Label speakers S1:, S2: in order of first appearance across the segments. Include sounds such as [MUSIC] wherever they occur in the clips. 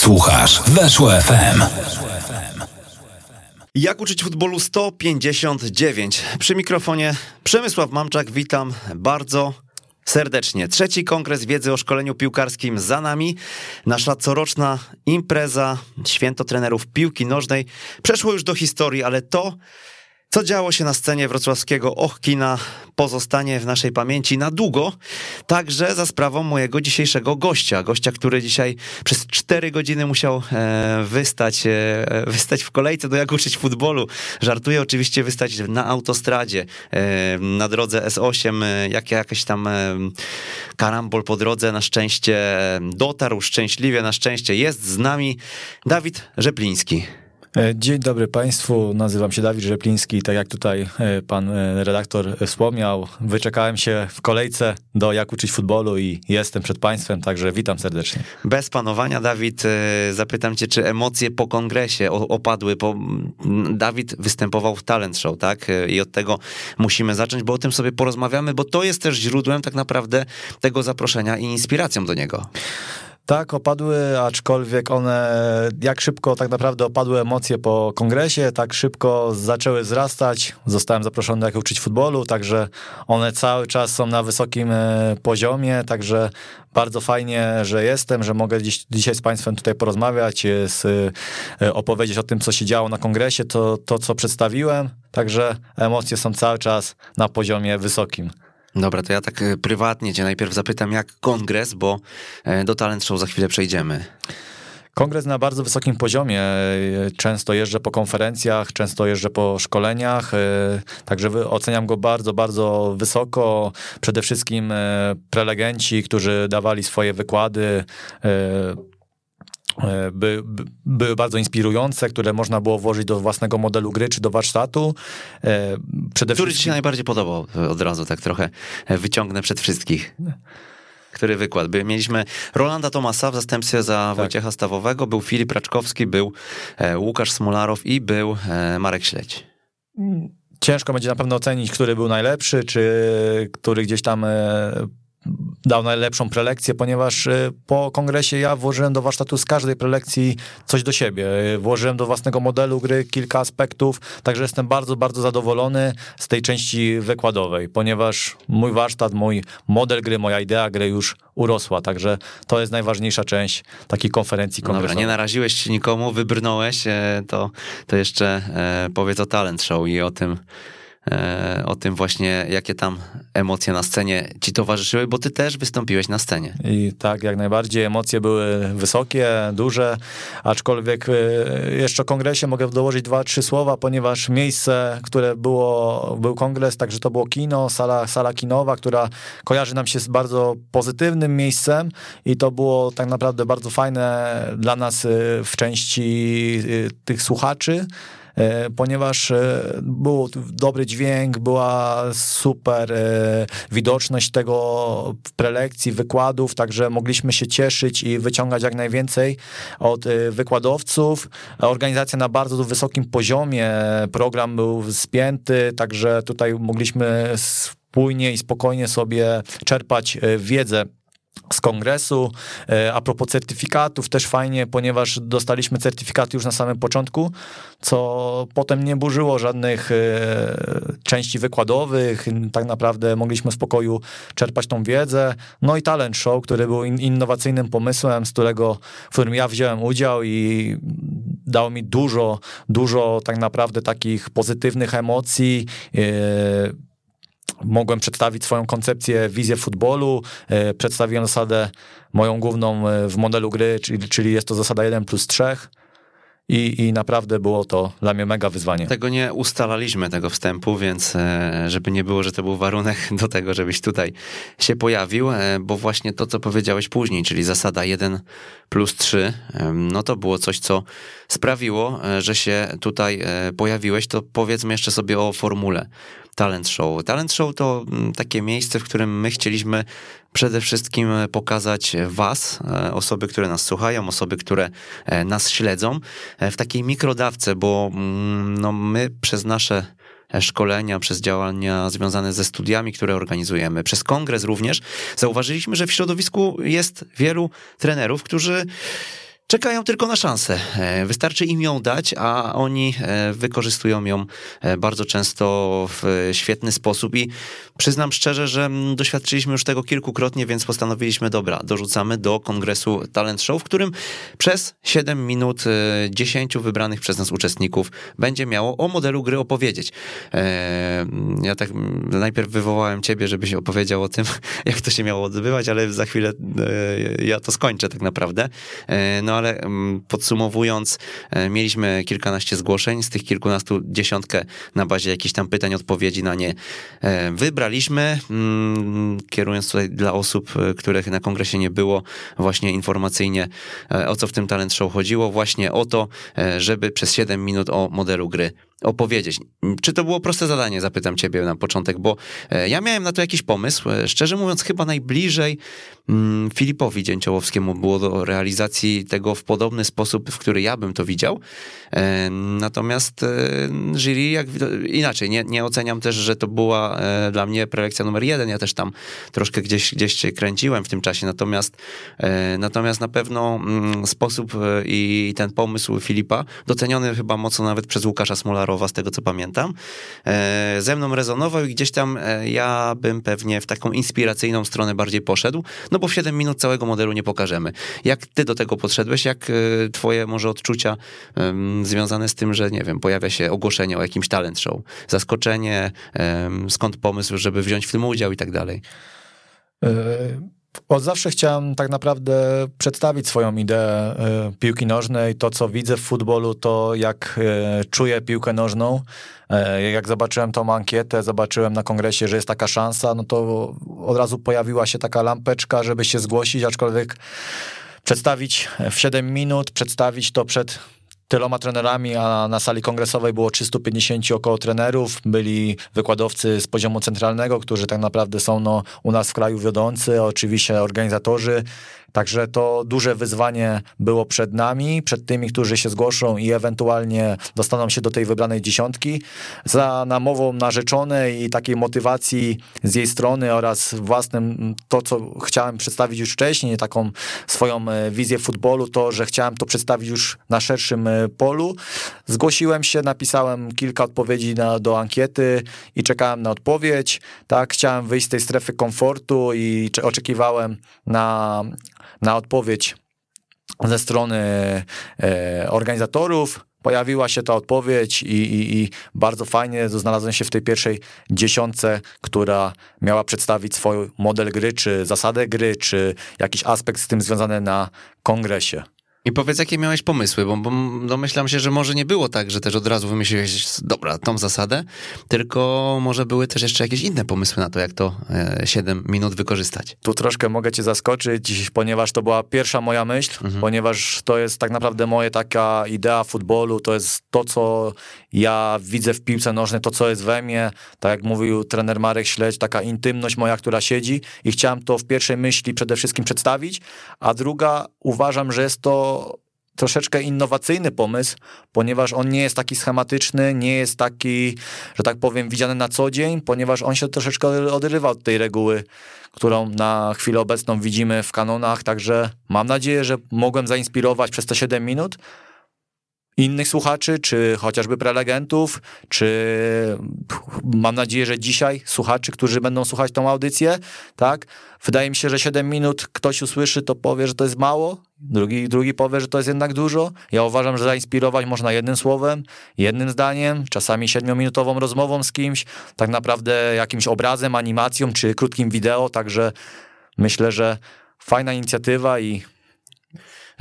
S1: Słuchasz Weszło FM.
S2: Jak uczyć futbolu 159? Przy mikrofonie Przemysław Mamczak, witam bardzo serdecznie. Trzeci kongres wiedzy o szkoleniu piłkarskim za nami. Nasza coroczna impreza, święto trenerów piłki nożnej przeszło już do historii, ale to co działo się na scenie wrocławskiego Ochkina pozostanie w naszej pamięci na długo, także za sprawą mojego dzisiejszego gościa. Gościa, który dzisiaj przez cztery godziny musiał e, wystać, e, wystać w kolejce do jak uczyć futbolu. Żartuję oczywiście wystać na autostradzie, e, na drodze S8, jak jakiś tam karambol po drodze. Na szczęście dotarł szczęśliwie, na szczęście jest z nami Dawid Rzepliński.
S3: E, dzień dobry Państwu, nazywam się Dawid Rzepliński. Tak jak tutaj e, pan e, redaktor wspomniał, wyczekałem się w kolejce do Jak uczyć futbolu i jestem przed Państwem, także witam serdecznie.
S2: Bez panowania, Dawid, zapytam Cię, czy emocje po kongresie opadły, bo Dawid występował w Talent Show, tak? I od tego musimy zacząć, bo o tym sobie porozmawiamy, bo to jest też źródłem tak naprawdę tego zaproszenia i inspiracją do niego.
S3: Tak, opadły, aczkolwiek one, jak szybko tak naprawdę opadły emocje po kongresie, tak szybko zaczęły wzrastać. Zostałem zaproszony jak uczyć futbolu, także one cały czas są na wysokim e, poziomie, także bardzo fajnie, że jestem, że mogę dziś, dzisiaj z Państwem tutaj porozmawiać, e, z, e, opowiedzieć o tym, co się działo na kongresie, to, to co przedstawiłem, także emocje są cały czas na poziomie wysokim.
S2: Dobra, to ja tak e, prywatnie cię najpierw zapytam, jak kongres, bo e, do Talent Show za chwilę przejdziemy.
S3: Kongres na bardzo wysokim poziomie. E, często jeżdżę po konferencjach, często jeżdżę po szkoleniach, także oceniam go bardzo, bardzo wysoko. Przede wszystkim prelegenci, którzy dawali swoje wykłady, by, by, były bardzo inspirujące, które można było włożyć do własnego modelu gry czy do warsztatu.
S2: E, przede Który ci się najbardziej podobał? Od razu tak trochę wyciągnę przed wszystkich. Który wykład? Mieliśmy Rolanda Tomasa w zastępstwie za tak. Wojciecha Stawowego, był Filip Raczkowski, był e, Łukasz Smularow i był Marek Śledź.
S3: Ciężko będzie na pewno ocenić, który był najlepszy, czy który gdzieś tam dał najlepszą prelekcję, ponieważ y, po kongresie ja włożyłem do warsztatu z każdej prelekcji coś do siebie. Włożyłem do własnego modelu gry kilka aspektów, także jestem bardzo, bardzo zadowolony z tej części wykładowej, ponieważ mój warsztat, mój model gry, moja idea gry już urosła, także to jest najważniejsza część takiej konferencji kongresowej.
S2: Dobra, nie naraziłeś się nikomu, wybrnąłeś, e, to, to jeszcze e, powiedz o talent show i o tym, o tym właśnie, jakie tam emocje na scenie ci towarzyszyły, bo ty też wystąpiłeś na scenie.
S3: I tak, jak najbardziej emocje były wysokie, duże, aczkolwiek e, jeszcze o kongresie mogę dołożyć dwa, trzy słowa, ponieważ miejsce, które było, był kongres, także to było kino, sala, sala kinowa, która kojarzy nam się z bardzo pozytywnym miejscem i to było tak naprawdę bardzo fajne dla nas e, w części tych słuchaczy, E, ponieważ e, był dobry dźwięk, była super e, widoczność tego prelekcji, wykładów, także mogliśmy się cieszyć i wyciągać jak najwięcej od wykładowców. Organizacja na bardzo wysokim poziomie, program był spięty, także tutaj mogliśmy spójnie i spokojnie sobie czerpać wiedzę z kongresu. E, a propos certyfikatów, też fajnie, ponieważ dostaliśmy certyfikaty już na samym początku, co potem nie burzyło żadnych e, części wykładowych. Tak naprawdę mogliśmy w spokoju czerpać tą wiedzę. No i talent show, który był innowacyjnym pomysłem, z którego, w którym ja wziąłem udział i dało mi dużo, dużo tak naprawdę takich pozytywnych emocji e, mogłem przedstawić swoją koncepcję, wizję futbolu, e, przedstawiłem zasadę moją główną e, w modelu gry, czyli, czyli jest to zasada 1 plus 3. I, I naprawdę było to dla mnie mega wyzwanie.
S2: Tego nie ustalaliśmy, tego wstępu, więc e, żeby nie było, że to był warunek do tego, żebyś tutaj się pojawił, bo właśnie to, co powiedziałeś później, czyli zasada 1 plus 3, no to było coś, co sprawiło, że się tutaj pojawiłeś. To powiedzmy jeszcze sobie o formule talent show. Talent show to mm, takie miejsce, w którym my chcieliśmy przede wszystkim pokazać Was, e, osoby, które nas słuchają, osoby, które e, nas śledzą, e, w takiej mikrodawce, bo mm, no, my przez nasze szkolenia, przez działania związane ze studiami, które organizujemy, przez kongres również, zauważyliśmy, że w środowisku jest wielu trenerów, którzy czekają tylko na szansę. E, wystarczy im ją dać, a oni e, wykorzystują ją e, bardzo często w świetny sposób i przyznam szczerze, że mm, doświadczyliśmy już tego kilkukrotnie, więc postanowiliśmy, dobra, dorzucamy do kongresu Talent Show, w którym przez 7 minut 10 wybranych przez nas uczestników będzie miało o modelu gry opowiedzieć. Ja tak najpierw wywołałem ciebie, żebyś opowiedział o tym, [LAUGHS] jak to się miało odbywać, ale za chwilę ja to skończę tak naprawdę. No ale mm, podsumowując, e, mieliśmy kilkanaście zgłoszeń, z tych kilkunastu dziesiątkę na bazie jakichś tam pytań, odpowiedzi na nie e, wybraliśmy, mm, kierując tutaj dla osób, e, których na kongresie nie było, właśnie informacyjnie o co w tym talent show chodziło, właśnie o to, żeby przez 7 minut o modelu gry opowiedzieć. Czy to było proste zadanie, zapytam ciebie na początek, bo e, ja miałem na to jakiś pomysł. E, szczerze mówiąc, chyba najbliżej mm, Filipowi Dzięciołowskiemu było do realizacji tego w podobny sposób, w który ja bym to widział. E, natomiast jury, jak inaczej, nie, nie oceniam też, że to była dla mnie prelekcja numer jeden. Ja też tam troszkę gdzieś, gdzieś się kręciłem w tym czasie, natomiast natomiast na pewno mm, sposób i ten pomysł Filipa, doceniony chyba mocno nawet przez Łukasza Smolara, z tego co pamiętam, e, ze mną rezonował i gdzieś tam e, ja bym pewnie w taką inspiracyjną stronę bardziej poszedł, no bo w 7 minut całego modelu nie pokażemy. Jak ty do tego podszedłeś? Jak e, twoje może odczucia związane z tym, że nie wiem, pojawia się ogłoszenie o jakimś talent show, zaskoczenie, skąd pomysł, żeby wziąć w tym udział i tak dalej?
S3: Od zawsze chciałem tak naprawdę przedstawić swoją ideę e, piłki nożnej, to co widzę w futbolu, to jak e, czuję piłkę nożną. E, jak zobaczyłem tą ankietę, zobaczyłem na kongresie, że jest taka szansa, no to od razu pojawiła się taka lampeczka, żeby się zgłosić, aczkolwiek przedstawić w 7 minut, przedstawić to przed tyloma trenerami, a na sali kongresowej było 350 około trenerów. Byli wykładowcy z poziomu centralnego, którzy tak naprawdę są no, u nas w kraju wiodący, oczywiście organizatorzy Także to duże wyzwanie było przed nami, przed tymi, którzy się zgłoszą i ewentualnie dostaną się do tej wybranej dziesiątki. Za namową narzeczonej i takiej motywacji z jej strony oraz własnym to, co chciałem przedstawić już wcześniej, taką swoją e, wizję futbolu, to, że chciałem to przedstawić już na szerszym e, polu. Zgłosiłem się, napisałem kilka odpowiedzi na, do ankiety i czekałem na odpowiedź. Tak, chciałem wyjść z tej strefy komfortu i oczekiwałem na na odpowiedź ze strony e, organizatorów. Pojawiła się ta odpowiedź i, i, i, bardzo fajnie znalazłem się w tej pierwszej dziesiątce, która miała przedstawić swój model gry, czy zasadę gry, czy jakiś aspekt z tym związany na kongresie.
S2: I powiedz, jakie miałeś pomysły, bo, bo domyślam się, że może nie było tak, że też od razu wymyśliłeś, dobra, tą zasadę, tylko może były też jeszcze jakieś inne pomysły na to, jak to e, 7 minut wykorzystać.
S3: Tu troszkę mogę cię zaskoczyć, ponieważ to była pierwsza moja myśl, mhm. ponieważ to jest tak naprawdę moja taka idea futbolu, to jest to, co ja widzę w piłce nożnej, to, co jest we mnie, tak jak mówił trener Marek Śledź, taka intymność moja, która siedzi i chciałem to w pierwszej myśli przede wszystkim przedstawić, a druga, uważam, że jest to troszeczkę innowacyjny pomysł, ponieważ on nie jest taki schematyczny, nie jest taki, że tak powiem, widziany na co dzień, ponieważ on się troszeczkę odrywa od tej reguły, którą na chwilę obecną widzimy w kanonach, także mam nadzieję, że mogłem zainspirować przez te 7 minut innych słuchaczy, czy chociażby prelegentów, czy mam nadzieję, że dzisiaj słuchaczy, którzy będą słuchać tą audycję, tak? Wydaje mi się, że 7 minut ktoś usłyszy, to powie, że to jest mało, drugi, drugi powie, że to jest jednak dużo. Ja uważam, że zainspirować można jednym słowem, jednym zdaniem, czasami siedmiominutową rozmową z kimś, tak naprawdę jakimś obrazem, animacją, czy krótkim wideo, także myślę, że fajna inicjatywa i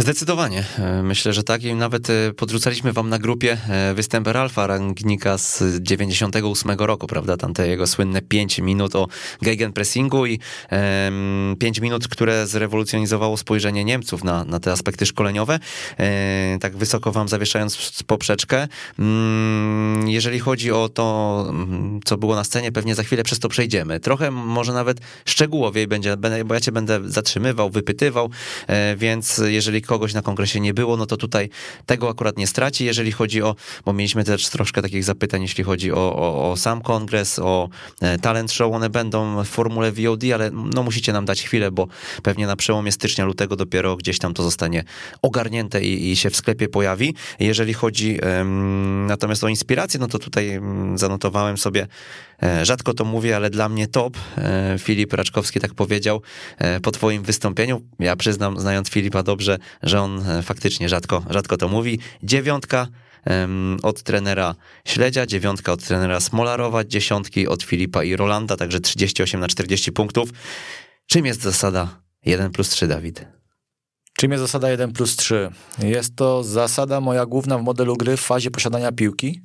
S2: Zdecydowanie. E, myślę, że tak. I nawet e, podrzucaliśmy wam na grupie e, występ Ralfa Rangnika z 98 roku, prawda? Tam te jego słynne 5 minut o gegenpressingu i um, 5 minut, które zrewolucjonizowało spojrzenie Niemców na, na te aspekty szkoleniowe. E, tak wysoko wam zawieszając poprzeczkę. Um, jeżeli chodzi o to, mm, co było na scenie, pewnie za chwilę przez to przejdziemy. Trochę może nawet szczegółowiej będzie, bo ja cię będę zatrzymywał, wypytywał, e, więc jeżeli kogoś na kongresie nie było, no to tutaj tego akurat nie straci, jeżeli chodzi o, bo mieliśmy też troszkę takich zapytań, jeśli chodzi o, o, o sam kongres, o e, talent show, one będą w formule VOD, ale no musicie nam dać chwilę, bo pewnie na przełomie stycznia, lutego dopiero gdzieś tam to zostanie ogarnięte i, i się w sklepie pojawi. Jeżeli chodzi um, natomiast o inspirację, no to tutaj um, zanotowałem sobie, rzadko to mówię, ale dla mnie top. E, Filip Raczkowski tak powiedział e, po twoim wystąpieniu. Ja przyznam, znając Filipa dobrze, że on e, faktycznie rzadko, rzadko to mówi. Dziewiątka od trenera Śledzia, dziewiątka od trenera Smolarowa, dziesiątki od Filipa i Rolanda, także 38 na 40 punktów. Czym jest zasada 1 plus 3, Dawid?
S3: Czym jest zasada 1 plus 3? Jest to zasada moja główna w modelu gry w fazie posiadania piłki.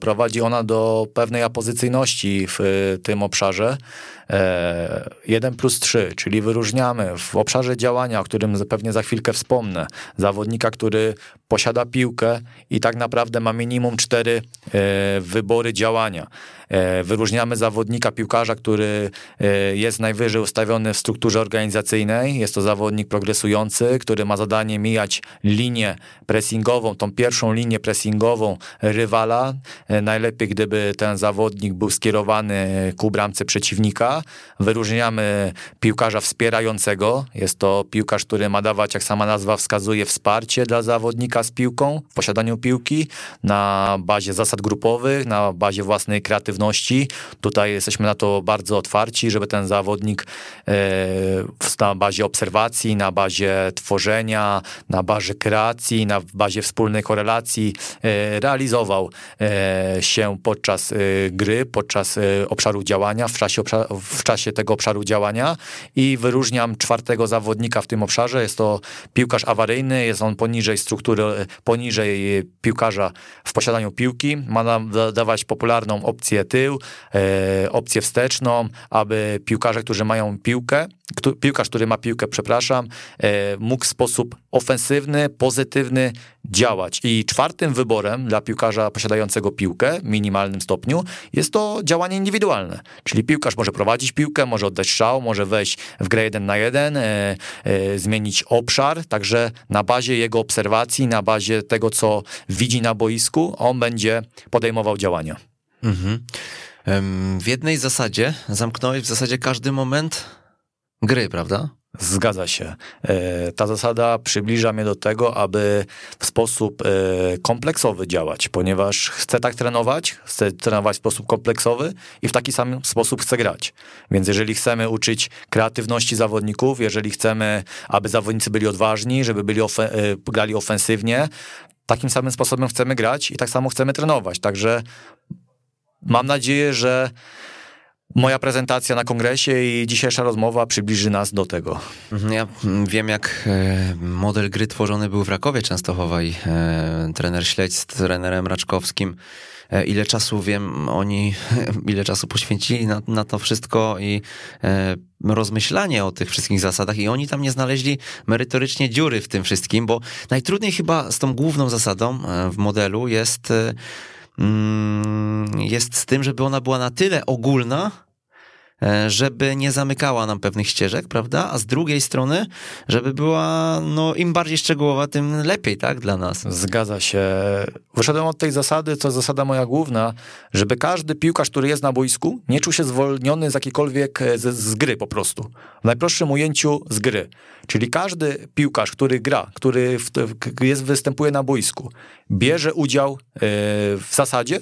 S3: Prowadzi ona do pewnej apozycyjności w tym obszarze. 1 plus 3, czyli wyróżniamy w obszarze działania, o którym pewnie za chwilkę wspomnę, zawodnika, który posiada piłkę i tak naprawdę ma minimum 4 e, wybory działania. E, wyróżniamy zawodnika, piłkarza, który e, jest najwyżej ustawiony w strukturze organizacyjnej. Jest to zawodnik progresujący, który ma zadanie mijać linię pressingową, tą pierwszą linię pressingową rywala. Najlepiej, gdyby ten zawodnik był skierowany ku bramce przeciwnika. Wyróżniamy piłkarza wspierającego. Jest to piłkarz, który ma dawać, jak sama nazwa wskazuje, wsparcie dla zawodnika z piłką, w posiadaniu piłki na bazie zasad grupowych, na bazie własnej kreatywności. Tutaj jesteśmy na to bardzo otwarci, żeby ten zawodnik e, na bazie obserwacji, na bazie tworzenia, na bazie kreacji, na bazie wspólnej korelacji e, realizował e, się podczas gry, podczas obszaru działania, w czasie, w czasie tego obszaru działania i wyróżniam czwartego zawodnika w tym obszarze. Jest to piłkarz awaryjny, jest on poniżej struktury, poniżej piłkarza w posiadaniu piłki. Ma nam dawać popularną opcję tył, e, opcję wsteczną, aby piłkarze, którzy mają piłkę, piłkarz, który ma piłkę, przepraszam, e, mógł w sposób ofensywny, pozytywny działać. I czwartym wyborem dla piłkarza posiadającego piłkę w minimalnym stopniu jest to działanie indywidualne. Czyli piłkarz może prowadzić piłkę, może oddać strzał, może wejść w grę jeden na jeden, e, e, zmienić obszar, także na bazie jego obserwacji, na bazie tego, co widzi na boisku, on będzie podejmował działania. Mhm.
S2: W jednej zasadzie zamknąłeś w zasadzie każdy moment gry, prawda?
S3: Zgadza się. E, ta zasada przybliża mnie do tego, aby w sposób e, kompleksowy działać, ponieważ chcę tak trenować, chcę trenować w sposób kompleksowy i w taki sam sposób chcę grać. Więc jeżeli chcemy uczyć kreatywności zawodników, jeżeli chcemy, aby zawodnicy byli odważni, żeby byli ofe e, grali ofensywnie, takim samym sposobem chcemy grać i tak samo chcemy trenować. Także mam nadzieję, że moja prezentacja na kongresie i dzisiejsza rozmowa przybliży nas do tego.
S2: Mhm, ja wiem, jak e, model gry tworzony był w Rakowie Częstochowa i e, trener Śledź z trenerem Raczkowskim e, ile czasu wiem, oni ile czasu poświęcili na, na to wszystko i e, rozmyślanie o tych wszystkich zasadach i oni tam nie znaleźli merytorycznie dziury w tym wszystkim, bo najtrudniej chyba z tą główną zasadą w modelu jest Mm, jest z tym, żeby ona była na tyle ogólna, żeby nie zamykała nam pewnych ścieżek, prawda? A z drugiej strony, żeby była, no, im bardziej szczegółowa, tym lepiej, tak, dla nas.
S3: Zgadza się. Wyszedłem od tej zasady, co zasada moja główna, żeby każdy piłkarz, który jest na boisku, nie czuł się zwolniony z jakiejkolwiek, e, z, z gry po prostu. W najprostszym ujęciu z gry. Czyli każdy piłkarz, który gra, który w, jest, występuje na boisku, bierze udział e, w zasadzie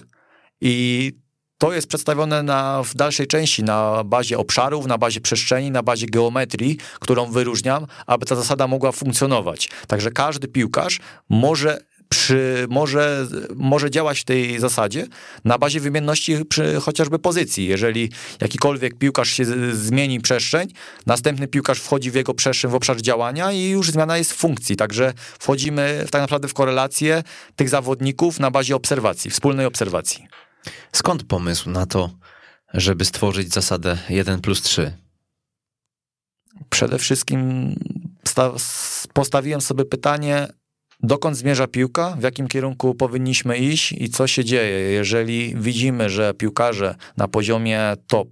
S3: i to jest przedstawione na, w dalszej części na bazie obszarów, na bazie przestrzeni, na bazie geometrii, którą wyróżniam, aby ta zasada mogła funkcjonować. Także każdy piłkarz może przy, może, może działać w tej zasadzie na bazie wymienności przy chociażby pozycji. Jeżeli jakikolwiek piłkarz się zmieni przestrzeń, następny piłkarz wchodzi w jego przestrzeń, w obszar działania i już zmiana jest w funkcji. Także wchodzimy tak naprawdę w korelację tych zawodników na bazie obserwacji, wspólnej obserwacji.
S2: Skąd pomysł na to, żeby stworzyć zasadę 1 plus 3?
S3: Przede wszystkim postawiłem sobie pytanie, dokąd zmierza piłka, w jakim kierunku powinniśmy iść i co się dzieje, jeżeli widzimy, że piłkarze na poziomie top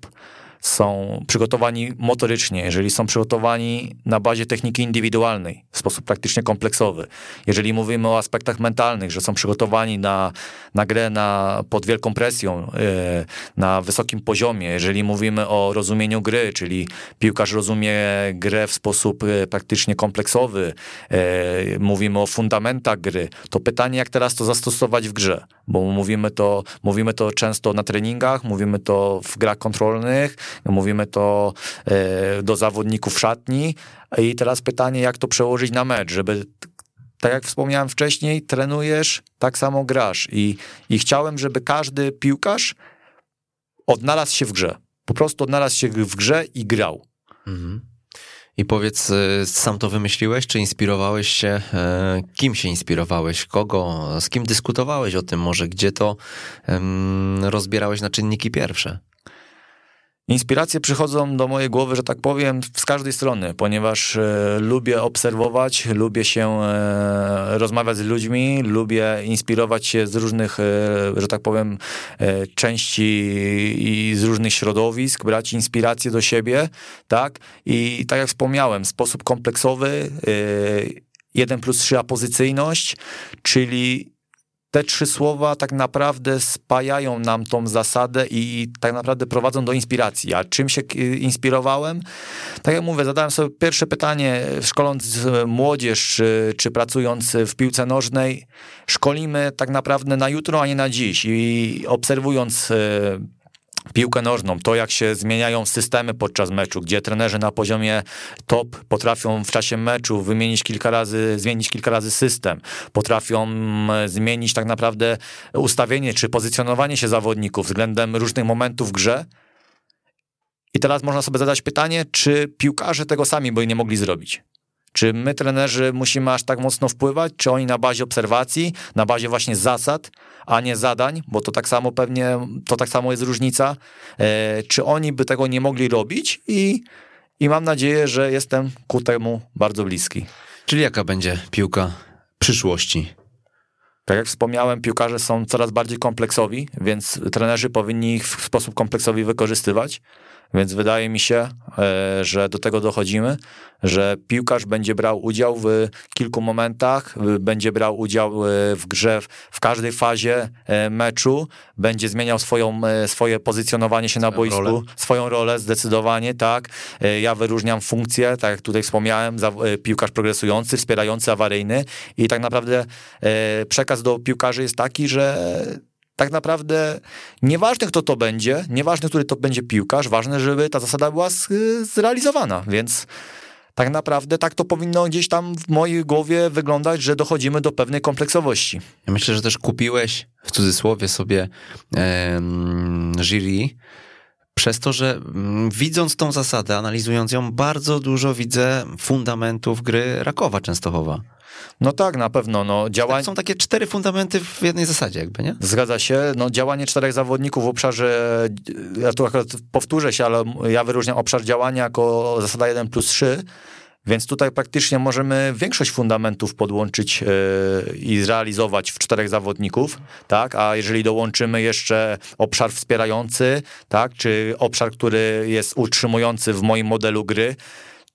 S3: są przygotowani motorycznie, jeżeli są przygotowani na bazie techniki indywidualnej w sposób praktycznie kompleksowy, jeżeli mówimy o aspektach mentalnych, że są przygotowani na, na grę na, pod wielką presją, e, na wysokim poziomie, jeżeli mówimy o rozumieniu gry, czyli piłkarz rozumie grę w sposób e, praktycznie kompleksowy, e, mówimy o fundamentach gry, to pytanie, jak teraz to zastosować w grze, bo mówimy to, mówimy to często na treningach, mówimy to w grach kontrolnych, mówimy to do zawodników szatni i teraz pytanie, jak to przełożyć na mecz, żeby tak jak wspomniałem wcześniej, trenujesz, tak samo grasz. I, I chciałem, żeby każdy piłkarz odnalazł się w grze. Po prostu odnalazł się w grze i grał. Mhm.
S2: I powiedz, y, sam to wymyśliłeś, czy inspirowałeś się? E, kim się inspirowałeś? Kogo? Z kim dyskutowałeś o tym? Może gdzie to rozbierałeś na czynniki pierwsze?
S3: Inspiracje przychodzą do mojej głowy, że tak powiem, z każdej strony, ponieważ e, lubię obserwować, lubię się e, rozmawiać z ludźmi, lubię inspirować się z różnych, e, że tak powiem, e, części i z różnych środowisk, brać inspiracje do siebie, tak? I tak jak wspomniałem, sposób kompleksowy, 1 e, plus 3 apozycyjność, czyli te trzy słowa tak naprawdę spajają nam tą zasadę i tak naprawdę prowadzą do inspiracji. A czym się inspirowałem? Tak jak mówię, zadałem sobie pierwsze pytanie, szkoląc młodzież, czy, czy pracując w piłce nożnej, szkolimy tak naprawdę na jutro, a nie na dziś. I obserwując e, piłkę nożną, to jak się zmieniają systemy podczas meczu, gdzie trenerzy na poziomie top potrafią w czasie meczu wymienić kilka razy, zmienić kilka razy system, potrafią mm, zmienić tak naprawdę ustawienie czy pozycjonowanie się zawodników względem różnych momentów w grze. I teraz można sobie zadać pytanie, czy piłkarze tego sami by nie mogli zrobić. Czy my, trenerzy, musimy aż tak mocno wpływać? Czy oni na bazie obserwacji, na bazie właśnie zasad, a nie zadań, bo to tak samo pewnie, to tak samo jest różnica, e, czy oni by tego nie mogli robić i, i mam nadzieję, że jestem ku temu bardzo bliski.
S2: Czyli jaka będzie piłka przyszłości?
S3: Tak jak wspomniałem, piłkarze są coraz bardziej kompleksowi, więc trenerzy powinni ich w sposób kompleksowy wykorzystywać. Więc wydaje mi się, e, że do tego dochodzimy, że piłkarz będzie brał udział w kilku momentach, będzie brał udział e, w grze w każdej fazie e, meczu, będzie zmieniał swoją, swoje pozycjonowanie się na swoją boisku, rolę. swoją rolę zdecydowanie, tak. Ja wyróżniam funkcję, tak jak tutaj wspomniałem, piłkarz progresujący, wspierający, awaryjny i tak naprawdę przekaz do piłkarzy jest taki, że tak naprawdę nieważne kto to będzie, nieważne który to będzie piłkarz, ważne, żeby ta zasada była zrealizowana, więc tak naprawdę tak to powinno gdzieś tam w mojej głowie wyglądać, że dochodzimy do pewnej kompleksowości.
S2: Ja myślę, że też kupiłeś w cudzysłowie sobie em, jury, przez to, że mm, widząc tą zasadę, analizując ją, bardzo dużo widzę fundamentów gry Rakowa Częstochowa.
S3: No tak, na pewno. No, działań...
S2: Są takie cztery fundamenty w jednej zasadzie, jakby, nie?
S3: Zgadza się. No, działanie czterech zawodników w obszarze, ja tu akurat powtórzę się, ale ja wyróżniam obszar działania jako zasada 1 plus 3. Więc tutaj praktycznie możemy większość fundamentów podłączyć yy, i zrealizować w czterech zawodników, tak? A jeżeli dołączymy jeszcze obszar wspierający, tak? Czy obszar, który jest utrzymujący w moim modelu gry,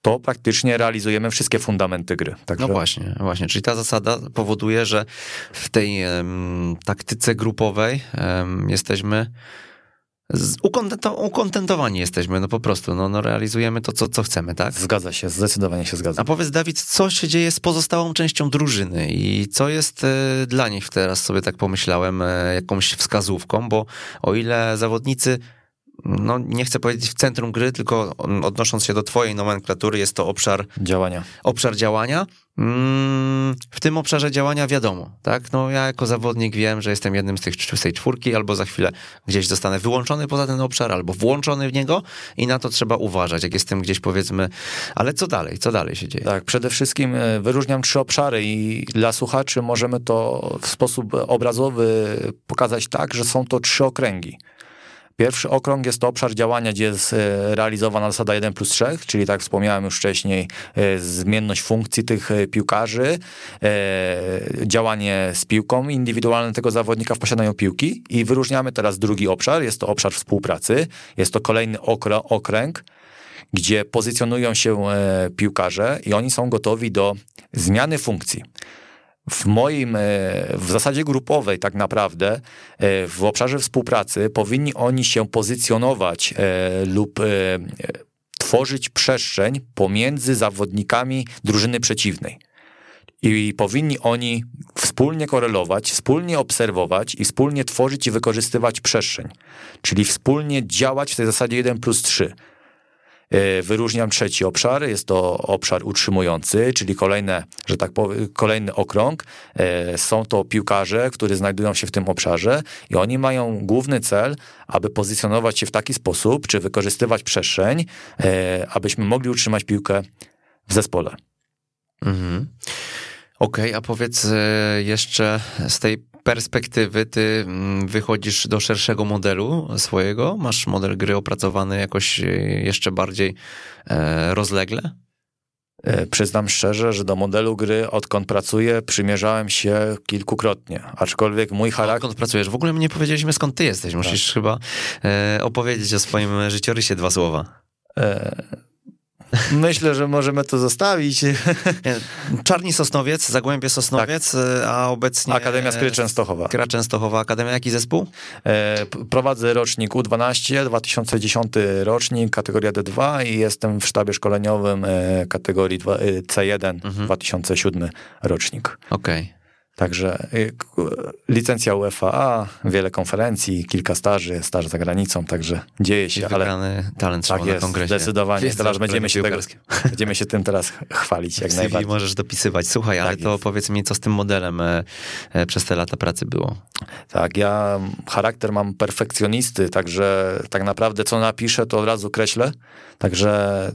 S3: to praktycznie realizujemy wszystkie fundamenty gry.
S2: Także... No właśnie, właśnie, czyli ta zasada powoduje, że w tej um, taktyce grupowej um, jesteśmy ukontentowani jesteśmy, no po prostu, no, no realizujemy to, co, co chcemy, tak?
S3: Zgadza się, zdecydowanie się zgadza.
S2: A powiedz, Dawid, co się dzieje z pozostałą częścią drużyny i co jest e, dla nich teraz sobie tak pomyślałem, e, jakąś wskazówką, bo o ile zawodnicy no nie chcę powiedzieć w centrum gry, tylko odnosząc się do twojej nomenklatury, jest to obszar
S3: działania.
S2: Obszar działania. Mm, w tym obszarze działania wiadomo, tak? No ja jako zawodnik wiem, że jestem jednym z, tych, z tej czwórki, albo za chwilę gdzieś zostanę wyłączony poza ten obszar, albo włączony w niego i na to trzeba uważać, jak jestem gdzieś powiedzmy, ale co dalej, co dalej się dzieje?
S3: Tak, przede wszystkim e, wyróżniam trzy obszary i dla słuchaczy możemy to w sposób obrazowy pokazać tak, że są to trzy okręgi. Pierwszy okrąg jest to obszar działania, gdzie jest e, realizowana zasada 1 plus 3, czyli tak wspomniałem już wcześniej, e, zmienność funkcji tych e, piłkarzy, działanie z piłką indywidualne tego zawodnika w posiadaniu piłki i wyróżniamy teraz drugi obszar, jest to obszar współpracy, jest to kolejny okręg, gdzie pozycjonują się piłkarze i oni są gotowi do zmiany funkcji w moim, e, w zasadzie grupowej tak naprawdę, e, w obszarze współpracy powinni oni się pozycjonować e, lub tworzyć przestrzeń pomiędzy zawodnikami drużyny przeciwnej. I powinni oni wspólnie korelować, wspólnie obserwować i wspólnie tworzyć i wykorzystywać przestrzeń. Czyli wspólnie działać w tej zasadzie 1 plus 3. E, wyróżniam trzeci obszar, jest to obszar utrzymujący, czyli kolejne, że tak powiem, kolejny okrąg. E, są to piłkarze, którzy znajdują się w tym obszarze i oni mają główny cel, aby pozycjonować się w taki sposób, czy wykorzystywać przestrzeń, e, abyśmy mogli utrzymać piłkę w zespole. Mhm.
S2: Okej, okay, a powiedz jeszcze z tej perspektywy ty mm, wychodzisz do szerszego modelu swojego? Masz model gry opracowany jakoś e, jeszcze bardziej e, rozlegle?
S3: E, przyznam szczerze, że do modelu gry, odkąd pracuję, przymierzałem się kilkukrotnie, aczkolwiek mój charakter...
S2: Odkąd pracujesz? W ogóle my nie powiedzieliśmy skąd ty jesteś, musisz tak. chyba e, opowiedzieć o swoim życiorysie dwa słowa. E,
S3: Myślę, że możemy to zostawić.
S2: Czarni Sosnowiec, Zagłębie Sosnowiec, tak. a obecnie...
S3: Akademia Skry Częstochowa.
S2: Skra Częstochowa, Akademia. Jaki zespół?
S3: E, prowadzę rocznik U12, 2010 rocznik, kategoria D2 i jestem w sztabie szkoleniowym e, kategorii C1, mhm. 2007 rocznik.
S2: Okej. Okay.
S3: Także y, licencja UEFA, wiele konferencji, kilka staży, staż za granicą, także dzieje się.
S2: ale talent
S3: tak jest, kongresie. zdecydowanie. Jest teraz będziemy się, tego, [LAUGHS] będziemy się tym teraz chwalić jak najbardziej.
S2: możesz dopisywać. Słuchaj, tak ale jest. to powiedz mi, co z tym modelem e, e, przez te lata pracy było?
S3: Tak, ja charakter mam perfekcjonisty, także tak naprawdę co napiszę, to od razu kreślę. Także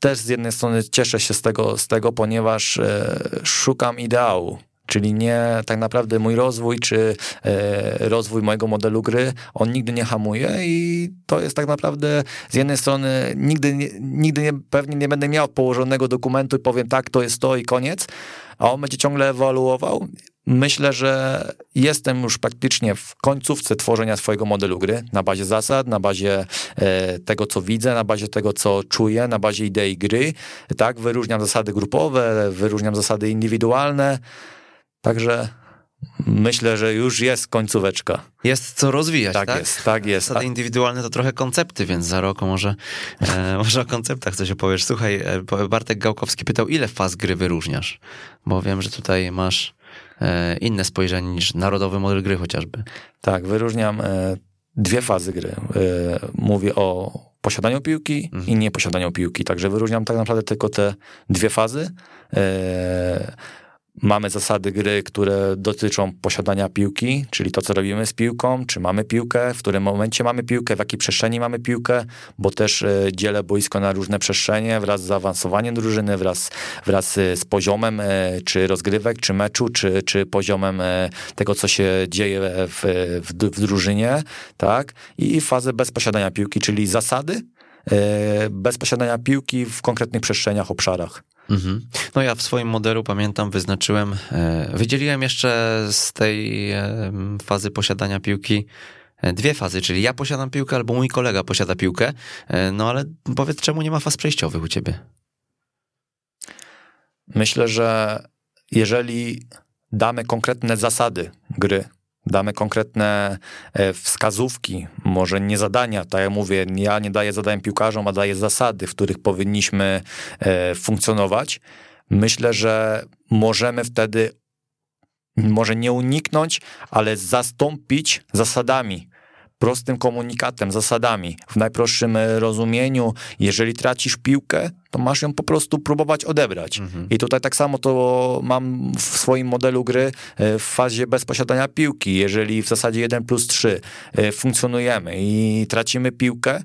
S3: też z jednej strony cieszę się z tego, z tego ponieważ e, szukam ideału Czyli nie tak naprawdę mój rozwój, czy e, rozwój mojego modelu gry, on nigdy nie hamuje i to jest tak naprawdę z jednej strony nigdy, nigdy nie, pewnie nie będę miał położonego dokumentu i powiem tak, to jest to i koniec, a on będzie ciągle ewoluował. Myślę, że jestem już praktycznie w końcówce tworzenia swojego modelu gry na bazie zasad, na bazie e, tego, co widzę, na bazie tego, co czuję, na bazie idei gry. Tak, wyróżniam zasady grupowe, wyróżniam zasady indywidualne. Także myślę, że już jest końcóweczka.
S2: Jest co rozwijać, tak?
S3: Tak jest, tak jest.
S2: Zasady indywidualne to trochę koncepty, więc za rok może, e, [LAUGHS] może o konceptach coś opowiesz. Słuchaj, e, Bartek Gałkowski pytał, ile faz gry wyróżniasz? Bo wiem, że tutaj masz e, inne spojrzenie niż narodowy model gry chociażby.
S3: Tak, wyróżniam e, dwie fazy gry. E, mówię o posiadaniu piłki mhm. i nieposiadaniu piłki, także wyróżniam tak naprawdę tylko te dwie fazy. E, Mamy zasady gry, które dotyczą posiadania piłki, czyli to, co robimy z piłką, czy mamy piłkę, w którym momencie mamy piłkę, w jakiej przestrzeni mamy piłkę, bo też e, dzielę boisko na różne przestrzenie wraz z zaawansowaniem drużyny, wraz, wraz e, z poziomem e, czy rozgrywek, czy meczu, czy, czy poziomem tego, co się dzieje w, w, w drużynie, tak? I fazę bez posiadania piłki, czyli zasady bez posiadania piłki w konkretnych przestrzeniach, obszarach. Mhm.
S2: No ja w swoim modelu pamiętam, wyznaczyłem, e, wydzieliłem jeszcze z tej e, fazy posiadania piłki e, dwie fazy, czyli ja posiadam piłkę albo mój kolega posiada piłkę. No ale powiedz, czemu nie ma faz przejściowych u ciebie?
S3: Myślę, że jeżeli damy konkretne zasady gry, damy konkretne e, wskazówki, może nie zadania, tak jak mówię, ja nie daję zadań piłkarzom, a daję zasady, w których powinniśmy e, funkcjonować. Myślę, że możemy wtedy może nie uniknąć, ale zastąpić zasadami prostym komunikatem, zasadami. W najprostszym e, rozumieniu, jeżeli tracisz piłkę, to masz ją po prostu próbować odebrać. Mhm. I tutaj tak samo to mam w swoim modelu gry e, w fazie bez posiadania piłki. Jeżeli w zasadzie 1 plus 3 e, funkcjonujemy i tracimy piłkę,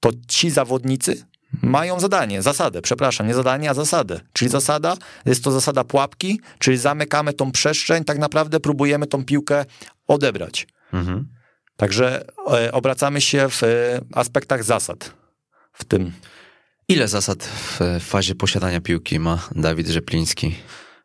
S3: to ci zawodnicy mają zadanie, zasadę, przepraszam, nie zadanie, a zasadę. Czyli zasada, jest to zasada pułapki, czyli zamykamy tą przestrzeń, tak naprawdę próbujemy tą piłkę odebrać. Mhm. Także e, obracamy się w e, aspektach zasad w tym.
S2: Ile zasad w fazie posiadania piłki ma Dawid Rzepliński?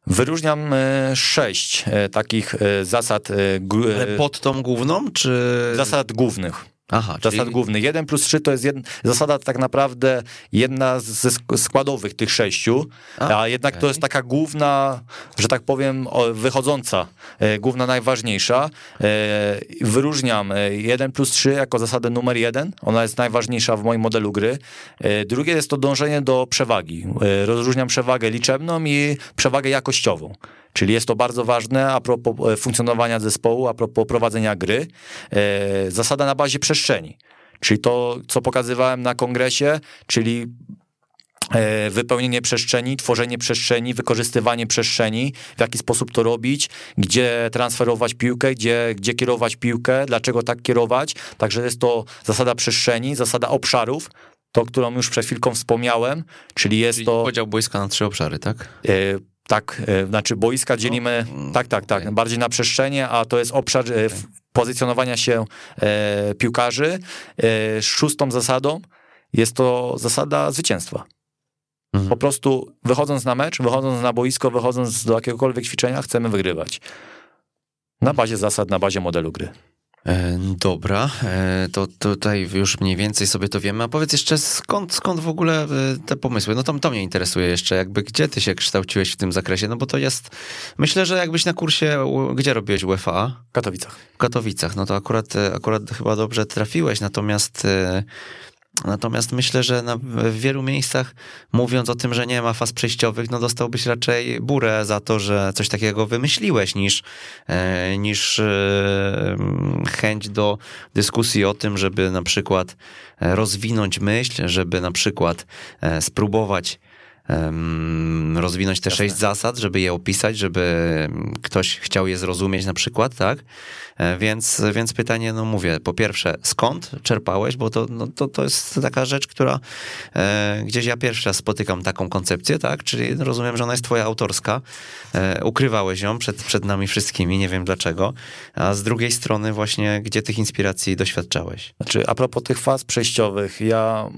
S3: Wyróżniam e, sześć e, takich e, zasad, e,
S2: Ale
S3: e,
S2: pod tą główną, czy...
S3: zasad głównych.
S2: Aha,
S3: Zasad
S2: czyli...
S3: głównych. 1 plus 3 to jest jed... zasada tak naprawdę jedna ze sk- składowych tych sześciu, a,
S2: A,
S3: jednak
S2: okej.
S3: to jest taka główna, że tak powiem, wychodząca, e, główna najważniejsza. E, wyróżniam e, 1 plus 3 jako zasadę numer jeden, ona jest najważniejsza w moim modelu gry. E, drugie jest to dążenie do przewagi. E, rozróżniam przewagę liczebną i przewagę jakościową. Czyli jest to bardzo ważne a propos e, funkcjonowania zespołu, a propos prowadzenia gry. E, Zasada na bazie przestrzeni. Czyli to, co pokazywałem na kongresie, czyli e, wypełnienie przestrzeni, tworzenie przestrzeni, wykorzystywanie przestrzeni, w jaki sposób to robić, gdzie transferować piłkę, gdzie, gdzie kierować piłkę, dlaczego tak kierować. Także jest to zasada przestrzeni, zasada obszarów, to, którą już przed chwilką wspomniałem, czyli jest
S2: Czyli
S3: to...
S2: podział boiska na trzy obszary, tak?
S3: Tak, e, znaczy boiska dzielimy,
S2: mm,
S3: tak, tak, tak,
S2: okej.
S3: bardziej na przestrzenie, a to jest obszar e, w- pozycjonowania się e, piłkarzy. E, szóstą zasadą jest to zasada zwycięstwa.
S2: Mhm.
S3: Po prostu wychodząc na mecz, wychodząc na boisko, wychodząc do jakiegokolwiek ćwiczenia, chcemy wygrywać. Na bazie zasad, na bazie modelu gry.
S2: E, Dobra, e, to tutaj już mniej więcej sobie to wiemy. A powiedz jeszcze, skąd, skąd w ogóle e, te pomysły? No to, to mnie interesuje jeszcze, jakby gdzie ty się kształciłeś w tym zakresie? No bo to jest, myślę, że jakbyś na kursie, gdzie robiłeś UEFA?
S3: W Katowicach.
S2: W Katowicach, no to akurat, akurat chyba dobrze trafiłeś, natomiast... Natomiast myślę, że na, w wielu miejscach, mówiąc o tym, że nie ma faz przejściowych, no dostałbyś raczej burę za to, że coś takiego wymyśliłeś, niż, e, niż e, chęć do dyskusji o tym, żeby na przykład e, rozwinąć myśl, żeby na przykład spróbować em, rozwinąć te sześć zasad, żeby je opisać, żeby ktoś chciał je zrozumieć na przykład, tak? E, Więc, więc pytanie, no mówię, po pierwsze, skąd czerpałeś, bo to, no, to, to jest taka rzecz, która e, gdzieś ja pierwszy raz spotykam taką koncepcję, tak? Czyli rozumiem, że ona jest twoja autorska, e, ukrywałeś ją przed, przed nami wszystkimi, nie wiem dlaczego, a z drugiej strony właśnie, gdzie tych inspiracji doświadczałeś?
S3: Znaczy, a propos tych faz przejściowych, ja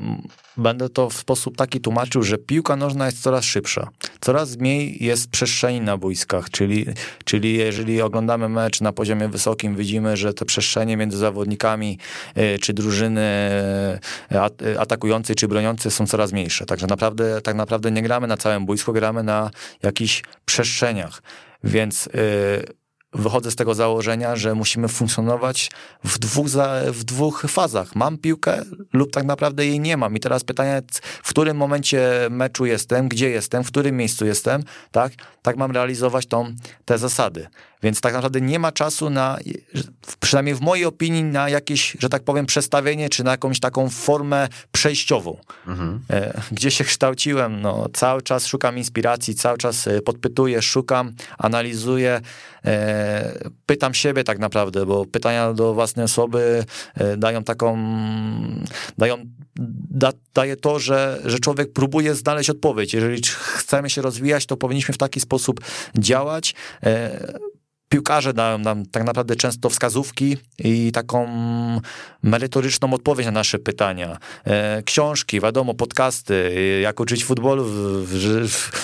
S3: będę to w sposób taki tłumaczył, że piłka nożna jest coraz szybsza. Coraz mniej jest przestrzeni na boiskach, czyli, czyli jeżeli oglądamy mecz na poziomie wysokim, widzimy, że te przestrzenie między zawodnikami e, czy drużyny e, e, atakującej czy broniącej są coraz mniejsze. Także naprawdę, tak naprawdę nie gramy na całym boisku, gramy na jakichś przestrzeniach. Więc e, wychodzę z tego założenia, że musimy funkcjonować w dwóch, za, w dwóch fazach. Mam piłkę lub tak naprawdę jej nie mam. I teraz pytanie, w którym momencie meczu jestem, gdzie jestem, w którym miejscu jestem, tak? Tak mam realizować tą, te zasady. Więc tak naprawdę nie ma czasu na, przynajmniej w mojej opinii, na jakieś, że tak powiem, przestawienie, czy na jakąś taką formę przejściową. E, Gdzie się kształciłem? No, cały czas szukam inspiracji, cały czas e, podpytuję, szukam, analizuję, e, pytam siebie tak naprawdę, bo pytania do własnej osoby dają taką, dają, da, daje to, że, że człowiek próbuje znaleźć odpowiedź. Jeżeli chcemy się rozwijać, to powinniśmy w taki sposób działać. Piłkarze dają nam tak naprawdę często wskazówki i taką merytoryczną odpowiedź na nasze pytania. E, książki, wiadomo, podcasty, jak uczyć futbolu,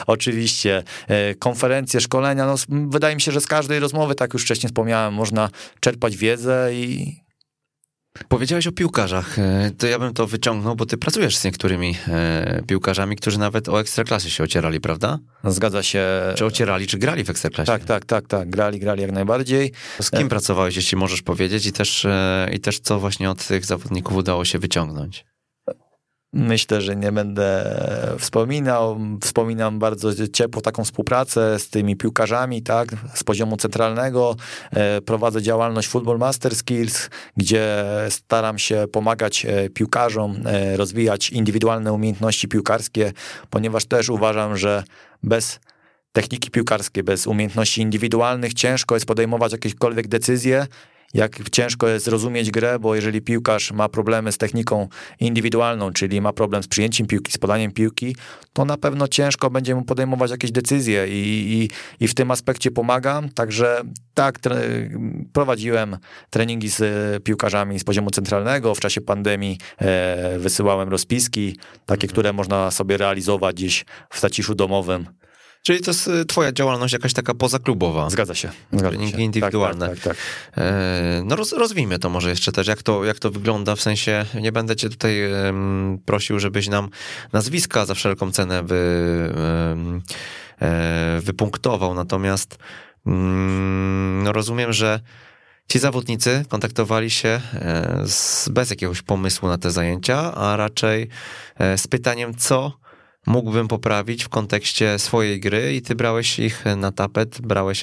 S3: oczywiście, e, konferencje, szkolenia. No, wydaje mi się, że z każdej rozmowy, tak już wcześniej wspomniałem, można czerpać wiedzę i
S2: Powiedziałeś o piłkarzach, e, to ja bym to wyciągnął, bo ty pracujesz z niektórymi e, piłkarzami, którzy nawet o ekstraklasie się ocierali, prawda?
S3: zgadza się.
S2: Czy ocierali, czy grali w ekstraklasie?
S3: Tak, tak, tak, tak. Grali, grali jak najbardziej.
S2: Z kim pracowałeś, jeśli możesz powiedzieć i też, e, i też co właśnie od tych zawodników udało się wyciągnąć?
S3: Myślę, że nie będę wspominał. Wspominam bardzo ciepło taką współpracę z tymi piłkarzami, tak, z poziomu centralnego. E, Prowadzę działalność Football Master Skills, gdzie staram się pomagać e, piłkarzom e, rozwijać indywidualne umiejętności piłkarskie, ponieważ też uważam, że bez techniki piłkarskiej, bez umiejętności indywidualnych ciężko jest podejmować jakiekolwiek decyzje jak ciężko jest zrozumieć grę, bo jeżeli piłkarz ma problemy z techniką indywidualną, czyli ma problem z przyjęciem piłki, z podaniem piłki, to na pewno ciężko będzie mu podejmować jakieś decyzje i, i, i w tym aspekcie pomagam. Także tak, prowadziłem treningi z piłkarzami z poziomu centralnego. W czasie pandemii e, wysyłałem rozpiski, takie, mhm. które można sobie realizować gdzieś w zaciszu domowym.
S2: Czyli to jest y, twoja działalność jakaś taka pozaklubowa.
S3: Zgadza się. Zgadza
S2: Treningi
S3: się.
S2: indywidualne.
S3: Tak, tak, tak,
S2: tak. No roz, rozwijmy to może jeszcze też, jak to, jak to wygląda, w sensie nie będę cię tutaj um, prosił, żebyś nam nazwiska za wszelką cenę wy, um, wypunktował, natomiast um, no rozumiem, że Ci zawodnicy kontaktowali się e, z, bez jakiegoś pomysłu na te zajęcia, a raczej e, z pytaniem, co mógłbym poprawić w kontekście swojej gry i ty brałeś ich na tapet, brałeś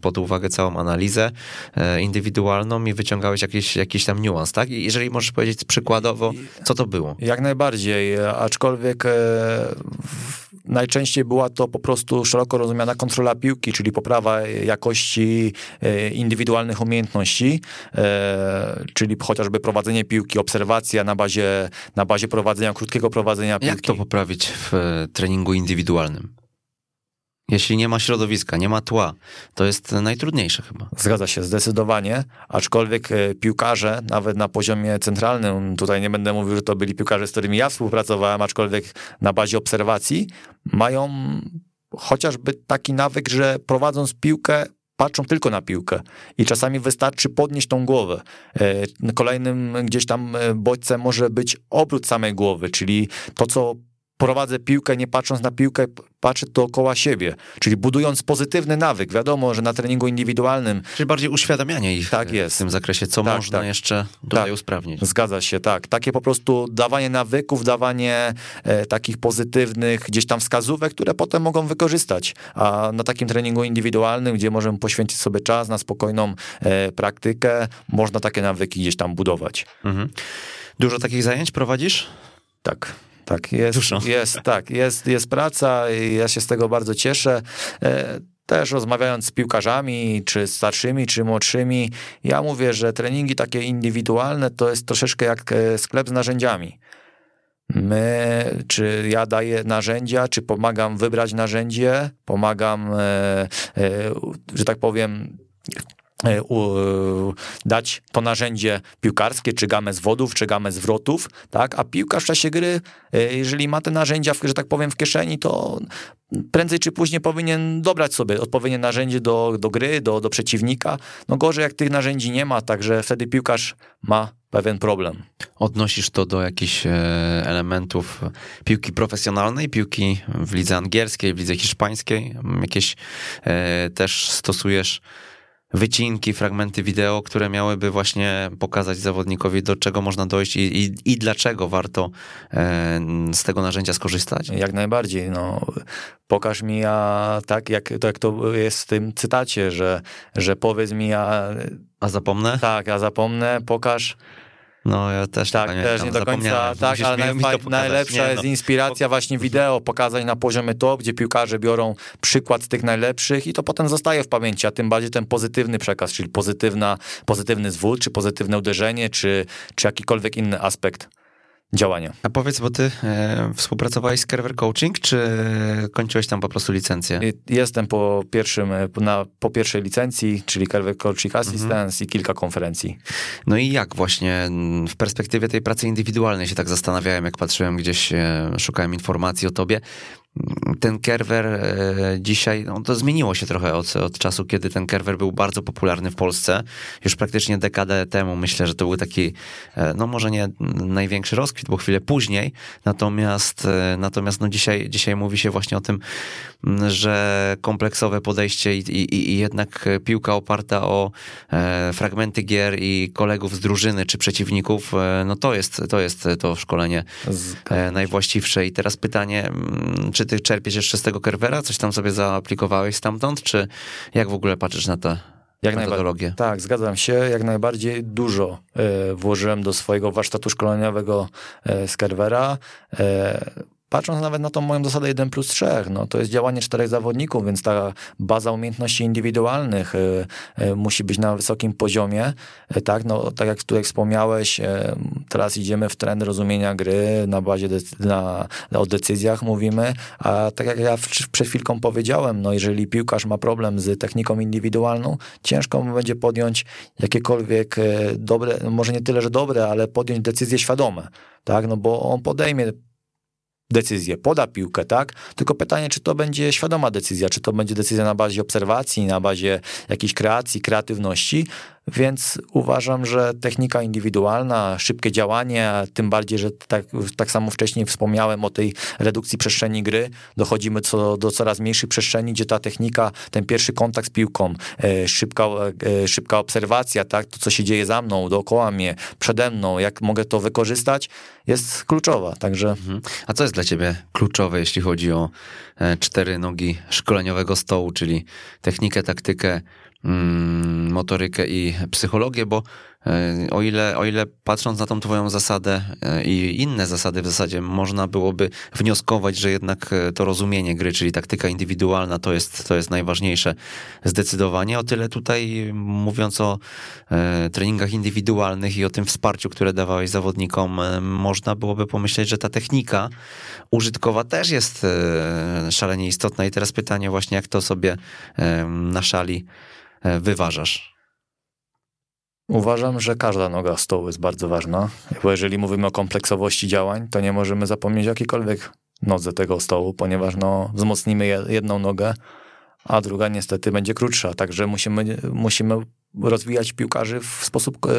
S2: pod uwagę całą analizę e, indywidualną i wyciągałeś jakiś, jakiś tam niuans, tak? I jeżeli możesz powiedzieć przykładowo, co to było?
S3: Jak najbardziej, aczkolwiek najczęściej była to po prostu szeroko rozumiana kontrola piłki, czyli poprawa jakości e, indywidualnych umiejętności, e, czyli chociażby prowadzenie piłki, obserwacja na bazie, na bazie prowadzenia, krótkiego prowadzenia piłki.
S2: Jak to poprawić w e, treningu indywidualnym? Jeśli nie ma środowiska, nie ma tła, to jest najtrudniejsze chyba.
S3: Zgadza się, zdecydowanie. Aczkolwiek e, piłkarze, nawet na poziomie centralnym, tutaj nie będę mówił, że to byli piłkarze, z którymi ja współpracowałem, aczkolwiek na bazie obserwacji, mają chociażby taki nawyk, że prowadząc piłkę, patrzą tylko na piłkę i czasami wystarczy podnieść tą głowę. E, kolejnym gdzieś tam e, bodźcem może być obrót samej głowy, czyli to, co prowadzę piłkę, nie patrząc na piłkę, patrzę dookoła siebie, czyli budując pozytywny nawyk. Wiadomo, że na treningu indywidualnym...
S2: Czyli bardziej uświadamianie ich tak jest. w tym zakresie, co tak, można tak. jeszcze tutaj tak. usprawnić.
S3: Zgadza się, tak. Takie po prostu dawanie nawyków, dawanie e, takich pozytywnych gdzieś tam wskazówek, które potem mogą wykorzystać. A na takim treningu indywidualnym, gdzie możemy poświęcić sobie czas na spokojną e, praktykę, można takie nawyki gdzieś tam budować. Mhm.
S2: Dużo takich zajęć prowadzisz?
S3: Tak. Tak, jest, jest, tak, jest, jest praca i ja się z tego bardzo cieszę. E, też rozmawiając z piłkarzami, czy starszymi, czy młodszymi, ja mówię, że treningi takie indywidualne to jest troszeczkę jak e, sklep z narzędziami. My, czy ja daję narzędzia, czy pomagam wybrać narzędzie, pomagam, e, że tak powiem, dać to narzędzie piłkarskie, czy gamę zwodów, czy gamę zwrotów, tak? A piłkarz w czasie gry, e, jeżeli ma te narzędzia, że tak powiem, w kieszeni, to prędzej czy później powinien dobrać sobie odpowiednie narzędzie do, do gry, do, do przeciwnika. No gorzej, jak tych narzędzi nie ma, także wtedy piłkarz ma pewien problem.
S2: Odnosisz to do jakichś e, elementów piłki profesjonalnej, piłki w lidze angielskiej, w lidze hiszpańskiej? Jakieś też stosujesz wycinki, fragmenty wideo, które miałyby właśnie pokazać zawodnikowi, do czego można dojść i, i, i dlaczego warto e, z tego narzędzia skorzystać?
S3: Jak najbardziej. No, pokaż mi, a tak jak, to, jak to jest w tym cytacie, że, że powiedz mi, a...
S2: A zapomnę?
S3: Tak, a zapomnę, pokaż
S2: no, ja też
S3: tak, też nie do końca, tak, ale najfa- najlepsza nie, no. jest inspiracja właśnie wideo, pokazać na poziomie to, gdzie piłkarze biorą przykład z tych najlepszych i to potem zostaje w pamięci, a tym bardziej ten pozytywny przekaz, czyli pozytywna, pozytywny zwód, czy pozytywne uderzenie, czy, czy jakikolwiek inny aspekt działania.
S2: A powiedz, bo ty e, współpracowałeś z Kerver Coaching, czy kończyłeś tam po prostu licencję?
S3: Jestem po, pierwszym, na, po pierwszej licencji, czyli Kerver Coaching Assistance mhm. i kilka konferencji.
S2: No i jak właśnie w perspektywie tej pracy indywidualnej się tak zastanawiałem, jak patrzyłem gdzieś, e, szukałem informacji o tobie ten kerwer e, dzisiaj, no to zmieniło się trochę od, od czasu, kiedy ten kerwer był bardzo popularny w Polsce. Już praktycznie dekadę temu myślę, że to był taki, e, no może nie największy rozkwit, bo chwilę później, natomiast, e, natomiast no dzisiaj, dzisiaj mówi się właśnie o tym, że kompleksowe podejście i, i, i jednak piłka oparta o fragmenty gier i kolegów z drużyny czy przeciwników, no to jest to, jest to szkolenie najwłaściwsze. I teraz pytanie, czy czy ty czerpiesz jeszcze z tego Kerwera? Coś tam sobie zaaplikowałeś stamtąd? Czy jak w ogóle patrzysz na tę jak metodologię?
S3: Tak, zgadzam się. Jak najbardziej dużo e, włożyłem do swojego warsztatu szkoleniowego e, z Kerwera. E, patrząc nawet na tą moją zasadę 1 plus 3, no to jest działanie czterech zawodników, więc ta baza umiejętności indywidualnych y, y, musi być na wysokim poziomie, y, tak, no tak jak tutaj wspomniałeś, teraz idziemy w trend rozumienia gry na bazie, na, o decyzjach mówimy, a tak jak ja przed chwilką powiedziałem, no jeżeli piłkarz ma problem z techniką indywidualną, ciężko mu będzie podjąć jakiekolwiek dobre, może nie tyle, że dobre, ale podjąć decyzje świadome, tak, no bo on podejmie decyzję, poda piłkę, tak? Tylko pytanie, czy to będzie świadoma decyzja, czy to będzie decyzja na bazie obserwacji, na bazie jakiejś kreacji, kreatywności, więc uważam, że technika indywidualna, szybkie działanie, tym bardziej, że tak, tak samo wcześniej wspomniałem o tej redukcji przestrzeni gry, dochodzimy co, do coraz mniejszych przestrzeni, gdzie ta technika, ten pierwszy kontakt z piłką, e, szybka, e, szybka obserwacja, tak, to co się dzieje za mną, dookoła mnie, przede mną, jak mogę to wykorzystać, jest kluczowa, także... Mhm.
S2: A co jest dla ciebie kluczowe, jeśli chodzi o e, cztery nogi szkoleniowego stołu, czyli technikę, taktykę, motorykę i psychologię, bo e, o ile, o ile patrząc na tą twoją zasadę e, i inne zasady w zasadzie można byłoby wnioskować, że jednak e, to rozumienie gry, czyli taktyka indywidualna to jest, to jest najważniejsze zdecydowanie. O tyle tutaj mówiąc o treningach indywidualnych i o tym wsparciu, które dawałeś zawodnikom, można byłoby pomyśleć, że ta technika użytkowa też jest szalenie istotna i teraz pytanie właśnie, jak to sobie na szali wyważasz?
S3: Uważam, że każda noga stołu jest bardzo ważna, bo jeżeli mówimy o kompleksowości działań, to nie możemy zapomnieć o jakiejkolwiek nodze tego stołu, ponieważ no, wzmocnimy jedną nogę, a druga niestety będzie krótsza, także musimy, musimy rozwijać piłkarzy w sposób e,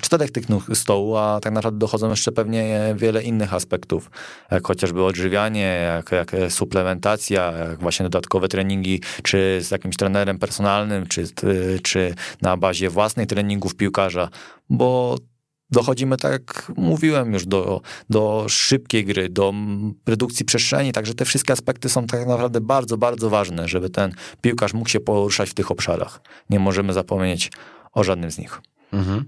S3: czterech tych stołu, a tak naprawdę dochodzą jeszcze pewnie wiele innych aspektów, jak chociażby odżywianie, jak, jak suplementacja, jak właśnie dodatkowe treningi, czy z jakimś trenerem personalnym, czy, czy na bazie własnej treningów piłkarza, bo dochodzimy, tak jak mówiłem już, do, do szybkiej gry, do redukcji przestrzeni, także te wszystkie aspekty są tak naprawdę bardzo, bardzo ważne, żeby ten piłkarz mógł się poruszać w tych obszarach. Nie możemy zapomnieć o żadnym z nich. Mhm.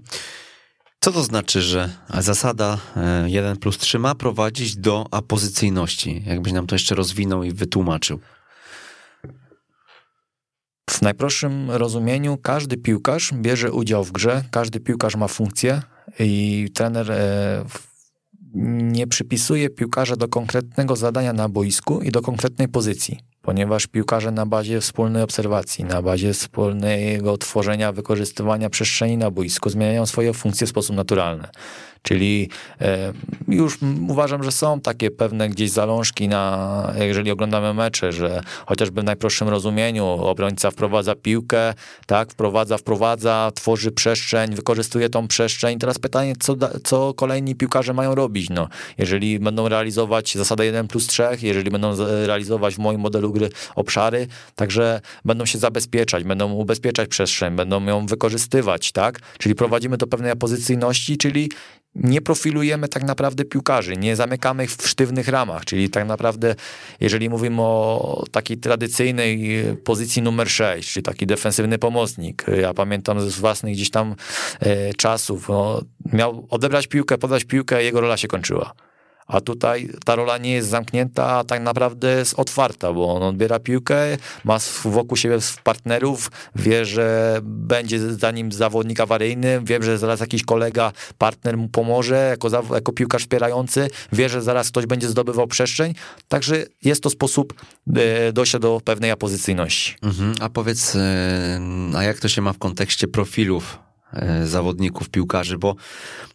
S2: Co to znaczy, że zasada 1 e, plus 3 ma prowadzić do apozycyjności? Jakbyś nam to jeszcze rozwinął i wytłumaczył.
S3: W najprostszym rozumieniu każdy piłkarz bierze udział w grze, każdy piłkarz ma funkcję i trener e, nie przypisuje piłkarza do konkretnego zadania na boisku i do konkretnej pozycji, ponieważ piłkarze na bazie wspólnej obserwacji, na bazie wspólnego tworzenia, wykorzystywania przestrzeni na boisku zmieniają swoje funkcje w sposób naturalny. Czyli e, już uważam, że są takie pewne gdzieś zalążki na, jeżeli oglądamy mecze, że chociażby w najprostszym rozumieniu obrońca wprowadza piłkę, tak, wprowadza, wprowadza, tworzy przestrzeń, wykorzystuje tą przestrzeń. Teraz pytanie, co, co kolejni piłkarze mają robić? No, jeżeli będą realizować zasadę 1 plus 3, jeżeli będą realizować w moim modelu gry obszary, także będą się zabezpieczać, będą ubezpieczać przestrzeń, będą ją wykorzystywać, tak? Czyli prowadzimy do pewnej apozycyjności, czyli nie profilujemy tak naprawdę piłkarzy, nie zamykamy ich w sztywnych ramach, czyli tak naprawdę, jeżeli mówimy o takiej tradycyjnej pozycji numer 6, czyli taki defensywny pomocnik, ja pamiętam z własnych gdzieś tam e, czasów, no, miał odebrać piłkę, podać piłkę, jego rola się kończyła. A tutaj ta rola nie jest zamknięta, a tak naprawdę jest otwarta, bo on odbiera piłkę, ma wokół siebie partnerów, wie, że będzie za nim zawodnik awaryjny, wie, że zaraz jakiś kolega, partner mu pomoże jako, jako piłkarz wspierający, wie, że zaraz ktoś będzie zdobywał przestrzeń, także jest to sposób e, dojścia do pewnej apozycyjności.
S2: Mhm. A powiedz, e, a jak to się ma w kontekście profilów zawodników, piłkarzy, bo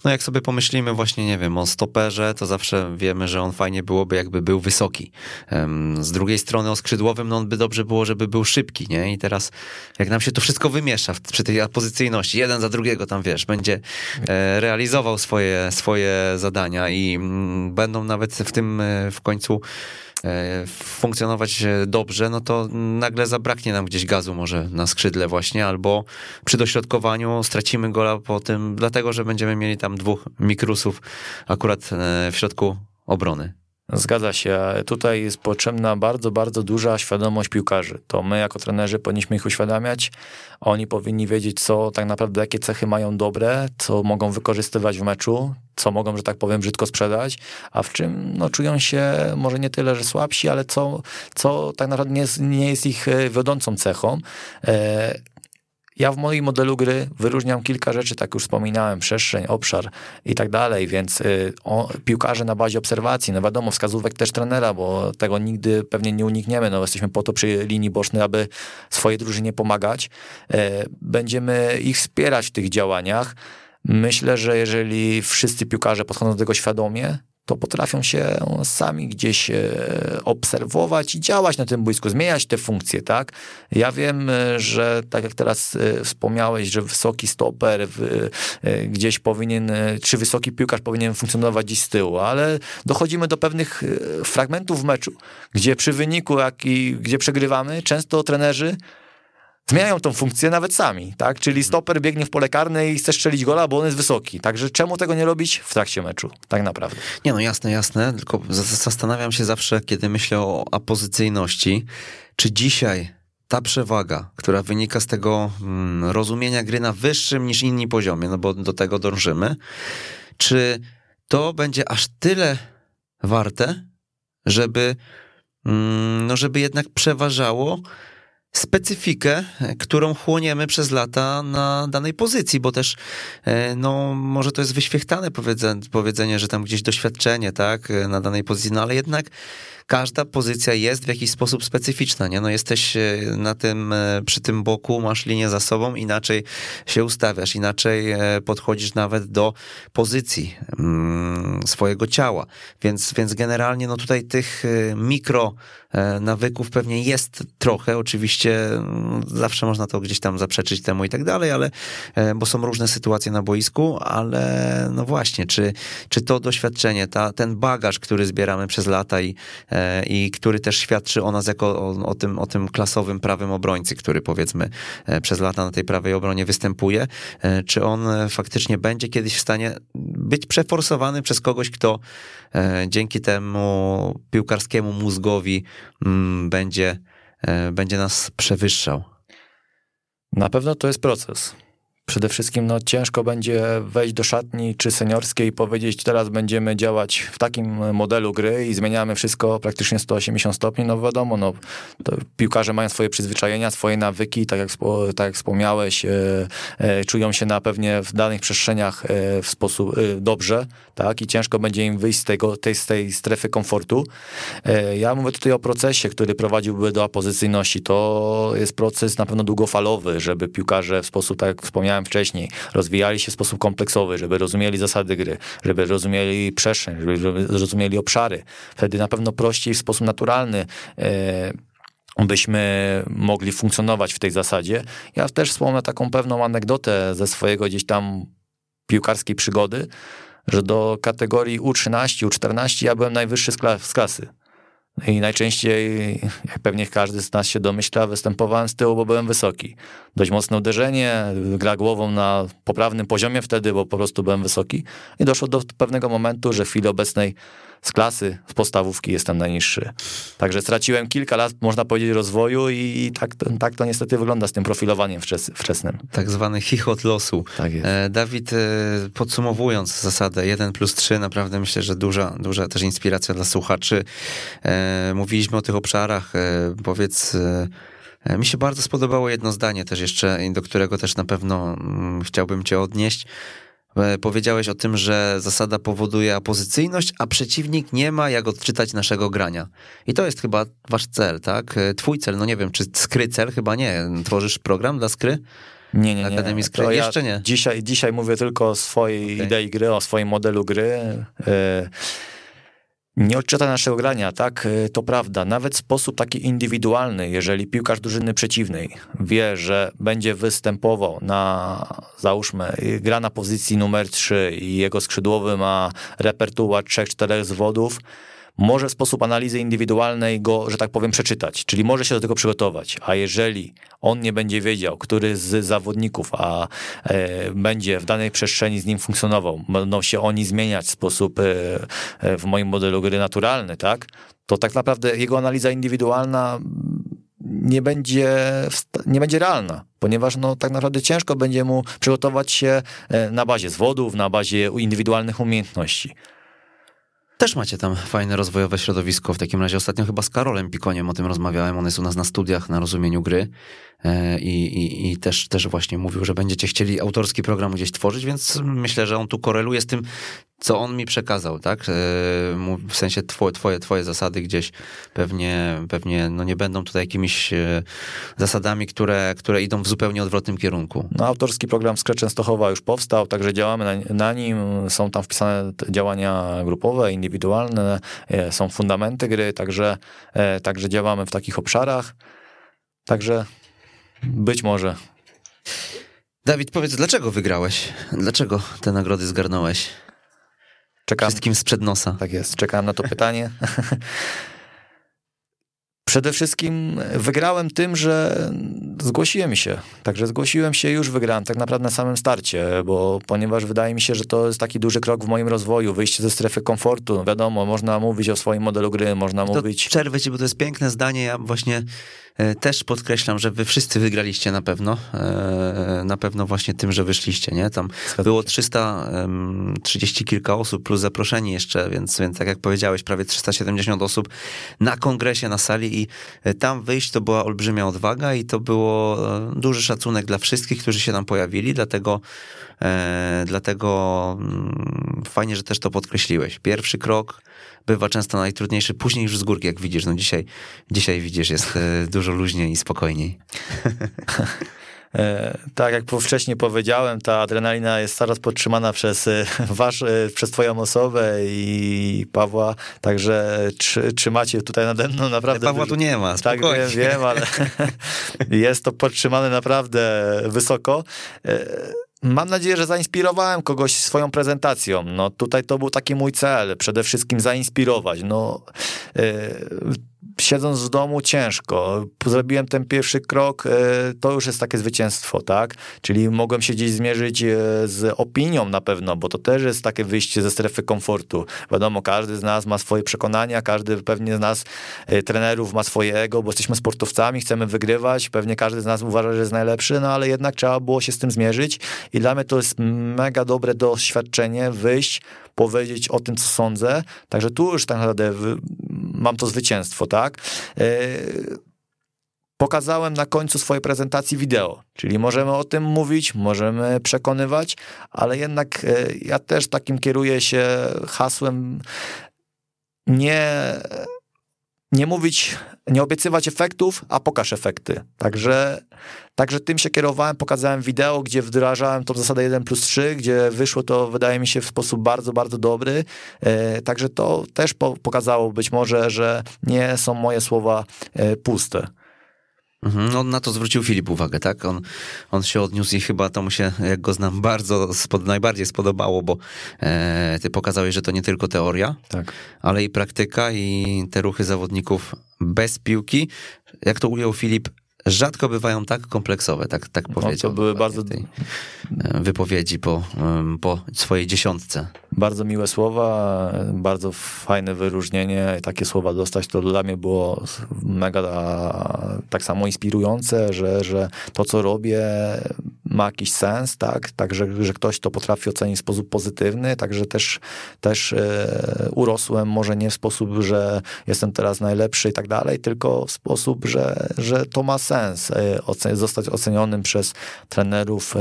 S2: no jak sobie pomyślimy właśnie, nie wiem, o stoperze, to zawsze wiemy, że on fajnie byłoby, jakby był wysoki. Z drugiej strony o skrzydłowym, no on by dobrze było, żeby był szybki, nie? I teraz jak nam się to wszystko wymiesza przy tej pozycyjności, jeden za drugiego tam, wiesz, będzie e, realizował swoje, swoje zadania i mm, będą nawet w tym e, w końcu E, funkcjonować dobrze, no to nagle zabraknie nam gdzieś gazu może na skrzydle właśnie, albo przy dośrodkowaniu stracimy gola po tym, dlatego że będziemy mieli tam dwóch mikrusów akurat e, w środku obrony.
S3: Zgadza się. Tutaj jest potrzebna bardzo, bardzo duża świadomość piłkarzy. To my jako trenerzy powinniśmy ich uświadamiać. Oni powinni wiedzieć, co tak naprawdę, jakie cechy mają dobre, co mogą wykorzystywać w meczu, co mogą, że tak powiem, brzydko sprzedać, a w czym no, czują się może nie tyle, że słabsi, ale co, co tak naprawdę nie jest, nie jest ich e, wiodącą cechą. E, ja w moim modelu gry wyróżniam kilka rzeczy, tak już wspominałem, przestrzeń, obszar i tak dalej, więc y, o, piłkarze na bazie obserwacji, no wiadomo, wskazówek też trenera, bo tego nigdy pewnie nie unikniemy, no jesteśmy po to przy linii bocznej, aby swojej drużynie pomagać. Y, będziemy ich wspierać w tych działaniach. Myślę, że jeżeli wszyscy piłkarze podchodzą do tego świadomie, to potrafią się sami gdzieś e, obserwować i działać na tym boisku, zmieniać te funkcje, tak? Ja wiem, e, że tak jak teraz e, wspomniałeś, że wysoki stoper gdzieś powinien, czy wysoki piłkarz powinien funkcjonować gdzieś z tyłu, ale dochodzimy do pewnych fragmentów w meczu, gdzie przy wyniku, jak i gdzie przegrywamy, często trenerzy zmieniają tą funkcję nawet sami, tak? Czyli mhm. stoper biegnie w pole karne i chce strzelić gola, bo on jest wysoki. Także czemu tego nie robić w trakcie meczu, tak naprawdę?
S2: Nie no, jasne, jasne, tylko zastanawiam się zawsze, kiedy myślę o apozycyjności, czy dzisiaj ta przewaga, która wynika z tego mm, rozumienia gry na wyższym niż inni poziomie, no bo do tego dążymy, czy to będzie aż tyle warte, żeby, mm, no żeby jednak przeważało specyfikę, którą chłoniemy przez lata na danej pozycji, bo też, e, no, może to jest wyświechtane powiedzenie, że tam gdzieś doświadczenie, tak, na danej pozycji, no ale jednak każda pozycja jest w jakiś sposób specyficzna, nie? No jesteś e, na tym, e, przy tym boku, masz linię za sobą, inaczej się ustawiasz, inaczej e, podchodzisz nawet do pozycji mm, swojego ciała, więc, więc generalnie no tutaj tych mikro nawyków pewnie jest trochę, oczywiście mm, zawsze można to gdzieś tam zaprzeczyć temu i tak dalej, ale, bo są różne sytuacje na boisku, ale no właśnie, czy, czy to doświadczenie, ta, ten bagaż, który zbieramy przez lata i i który też świadczy o nas jako o, o, tym, o tym klasowym prawym obrońcy, który powiedzmy e, przez lata na tej prawej obronie występuje, e, czy on faktycznie będzie kiedyś w stanie być przeforsowany przez kogoś, kto dzięki temu piłkarskiemu mózgowi mm, będzie, będzie nas przewyższał.
S3: Na pewno to jest proces. Przede wszystkim no, ciężko będzie wejść do szatni czy seniorskiej i powiedzieć, teraz będziemy działać w takim modelu gry i zmieniamy wszystko praktycznie 180 stopni. No wiadomo, no, piłkarze mają swoje przyzwyczajenia, swoje nawyki, tak jak, tak jak wspomniałeś, e, e, czują się na pewnie w danych przestrzeniach e, w sposób e, dobrze, tak, i ciężko będzie im wyjść z, tego, tej, z tej strefy komfortu. E, ja mówię tutaj o procesie, który prowadziłby do opozycyjności. To jest proces na pewno długofalowy, żeby piłkarze w sposób, tak jak wspomniałem, wspomniałem wcześniej, rozwijali się w sposób kompleksowy, żeby rozumieli zasady gry, żeby rozumieli przestrzeń, żeby rozumieli obszary. Wtedy na pewno prościej w sposób naturalny e, byśmy mogli funkcjonować w tej zasadzie. Ja też wspomnę taką pewną anegdotę ze swojego gdzieś tam piłkarskiej przygody, że do kategorii U13, U14 ja byłem najwyższy z klasy. I najczęściej, jak pewnie każdy z nas się domyśla, występowałem z tyłu, bo byłem wysoki. Dość mocne uderzenie, gra głową na poprawnym poziomie wtedy, bo po prostu byłem wysoki. I doszło do pewnego momentu, że w chwili obecnej z klasy, z podstawówki jestem najniższy. Także straciłem kilka lat, można powiedzieć, rozwoju i tak, tak to niestety wygląda z tym profilowaniem wczesnym.
S2: Tak zwany chichot losu.
S3: Tak jest.
S2: E, Dawid, e, podsumowując zasadę 1 plus 3, naprawdę myślę, że duża, duża też inspiracja dla słuchaczy. E, mówiliśmy o tych obszarach, powiedz... Mi się bardzo spodobało jedno zdanie też jeszcze, do którego też na pewno mm, chciałbym cię odnieść. E, powiedziałeś o tym, że zasada powoduje apozycyjność, a przeciwnik nie ma jak odczytać naszego grania. I to jest chyba wasz cel, tak? E, twój cel, no nie wiem, czy skry cel? Chyba nie. Tworzysz program dla skry?
S3: Nie, nie, nie.
S2: Akademii Skry? Jeszcze nie.
S3: Dzisiaj, dzisiaj mówię tylko o swojej okay. idei gry, o swoim modelu gry. Yy nie odczyta naszego grania, tak, y, to prawda. Nawet sposób taki indywidualny, jeżeli piłkarz drużyny przeciwnej wie, że będzie występował na, załóżmy, y, gra na pozycji numer 3 i jego skrzydłowy ma repertuar 3-4 zwodów, może sposób analizy indywidualnej go, że tak powiem, przeczytać, czyli może się do tego przygotować. A jeżeli on nie będzie wiedział, który z zawodników a e, będzie w danej przestrzeni z nim funkcjonował, będą się oni zmieniać w sposób e, e w moim modelu gry naturalny, tak? To tak naprawdę jego analiza indywidualna nie będzie, nie będzie realna, ponieważ no, tak naprawdę ciężko będzie mu przygotować się e, na bazie zwodów, na bazie indywidualnych umiejętności.
S2: Też macie tam fajne rozwojowe środowisko. W takim razie ostatnio chyba z Karolem Pikoniem o tym rozmawiałem. On jest u nas na studiach na rozumieniu gry i, i, i też, też właśnie mówił, że będziecie chcieli autorski program gdzieś tworzyć, więc myślę, że on tu koreluje z tym, co on mi przekazał, tak? E, w sensie twoje, twoje, twoje zasady gdzieś pewnie, pewnie no nie będą tutaj jakimiś e, zasadami, które, które idą w zupełnie odwrotnym kierunku.
S3: No, autorski program Scratch Częstochowa już powstał, także działamy na, na nim. Są tam wpisane działania grupowe, indywidualne, e, są fundamenty gry, także, także działamy w takich obszarach. Także być może.
S2: Dawid, powiedz, dlaczego wygrałeś? Dlaczego te nagrody zgarnąłeś? Czekam, Wszystkim sprzed nosa.
S3: Tak jest, czekałem na to pytanie. [LAUGHS] Przede wszystkim wygrałem tym, że zgłosiłem się. Także zgłosiłem się i już wygrałem tak naprawdę na samym starcie, bo ponieważ wydaje mi się, że to jest taki duży krok w moim rozwoju, wyjście ze strefy komfortu. No wiadomo, można mówić o swoim modelu gry, można to mówić...
S2: Przerwę ci, bo to jest piękne zdanie. Ja właśnie E, też podkreślam, że wy wszyscy wygraliście na pewno. E, na pewno właśnie tym, że wyszliście, nie? Tam było 330 kilka osób plus zaproszeni jeszcze, więc, więc tak jak powiedziałeś, prawie 370 osób na kongresie, na sali i e, tam wyjść to była olbrzymia odwaga i to było duży szacunek dla wszystkich, którzy się tam pojawili, dlatego dlatego mm, fajnie, że też to podkreśliłeś. Pierwszy krok bywa często najtrudniejszy, później już z górki, jak widzisz. No dzisiaj, dzisiaj widzisz, jest e, dużo luźniej i spokojniej. [LAUGHS]
S3: E, tak jak wcześniej powiedziałem, ta adrenalina jest coraz podtrzymana przez, e, [LAUGHS] wasz, przez twoją osobę i Pawła, także trzymacie tutaj nade mną naprawdę...
S2: Pawła tu nie ma, spokojnie.
S3: Tak, wiem, wiem ale [LAUGHS] jest to podtrzymane naprawdę wysoko. Mam nadzieję, że zainspirowałem kogoś swoją prezentacją. No tutaj to był taki mój cel, przede wszystkim zainspirować. No, yy, siedząc w domu ciężko. Zrobiłem ten pierwszy krok, e, to już jest takie zwycięstwo, tak? Czyli mogłem się gdzieś zmierzyć e, z opinią na pewno, bo to też jest takie wyjście ze strefy komfortu. Wiadomo, każdy z nas ma swoje przekonania, każdy pewnie z nas, e, trenerów ma swoje ego, bo jesteśmy sportowcami, chcemy wygrywać, pewnie każdy z nas uważa, że jest najlepszy, no ale jednak trzeba było się z tym zmierzyć i dla mnie to jest mega dobre doświadczenie, wyjść, powiedzieć o tym, co sądzę. Także tu już tak naprawdę mam to zwycięstwo, tak? E, pokazałem na końcu swojej prezentacji wideo, czyli możemy o tym mówić, możemy przekonywać, ale jednak e, ja też takim kieruję się hasłem nie nie mówić, nie obiecywać efektów, a pokaż efekty. Także, także tym się kierowałem, pokazałem wideo, gdzie wdrażałem tą zasadę 1 plus 3, gdzie wyszło to, wydaje mi się, w sposób bardzo, bardzo dobry. E, także to też po, pokazało być może, że nie są moje słowa e, puste.
S2: Mhm, on na to zwrócił Filip uwagę, tak? On, on się odniósł i chyba to mu się, jak go znam, bardzo spod, najbardziej spodobało, bo e, ty pokazałeś, że to nie tylko teoria, tak. ale i praktyka i te ruchy zawodników bez piłki. Jak to ujął Filip, rzadko bywają tak kompleksowe, tak, tak powiedział.
S3: No, to były bardzo...
S2: Tej e, wypowiedzi po, po swojej dziesiątce.
S3: Bardzo miłe słowa, bardzo fajne wyróżnienie. Takie słowa dostać to dla mnie było mega tak samo inspirujące, że, że to, co robię, ma jakiś sens, tak? Także, że ktoś to potrafi ocenić w sposób pozytywny, także też, też e, urosłem może nie w sposób, że jestem teraz najlepszy i tak dalej, tylko w sposób, że, że to ma sens e, zostać ocenionym przez trenerów e,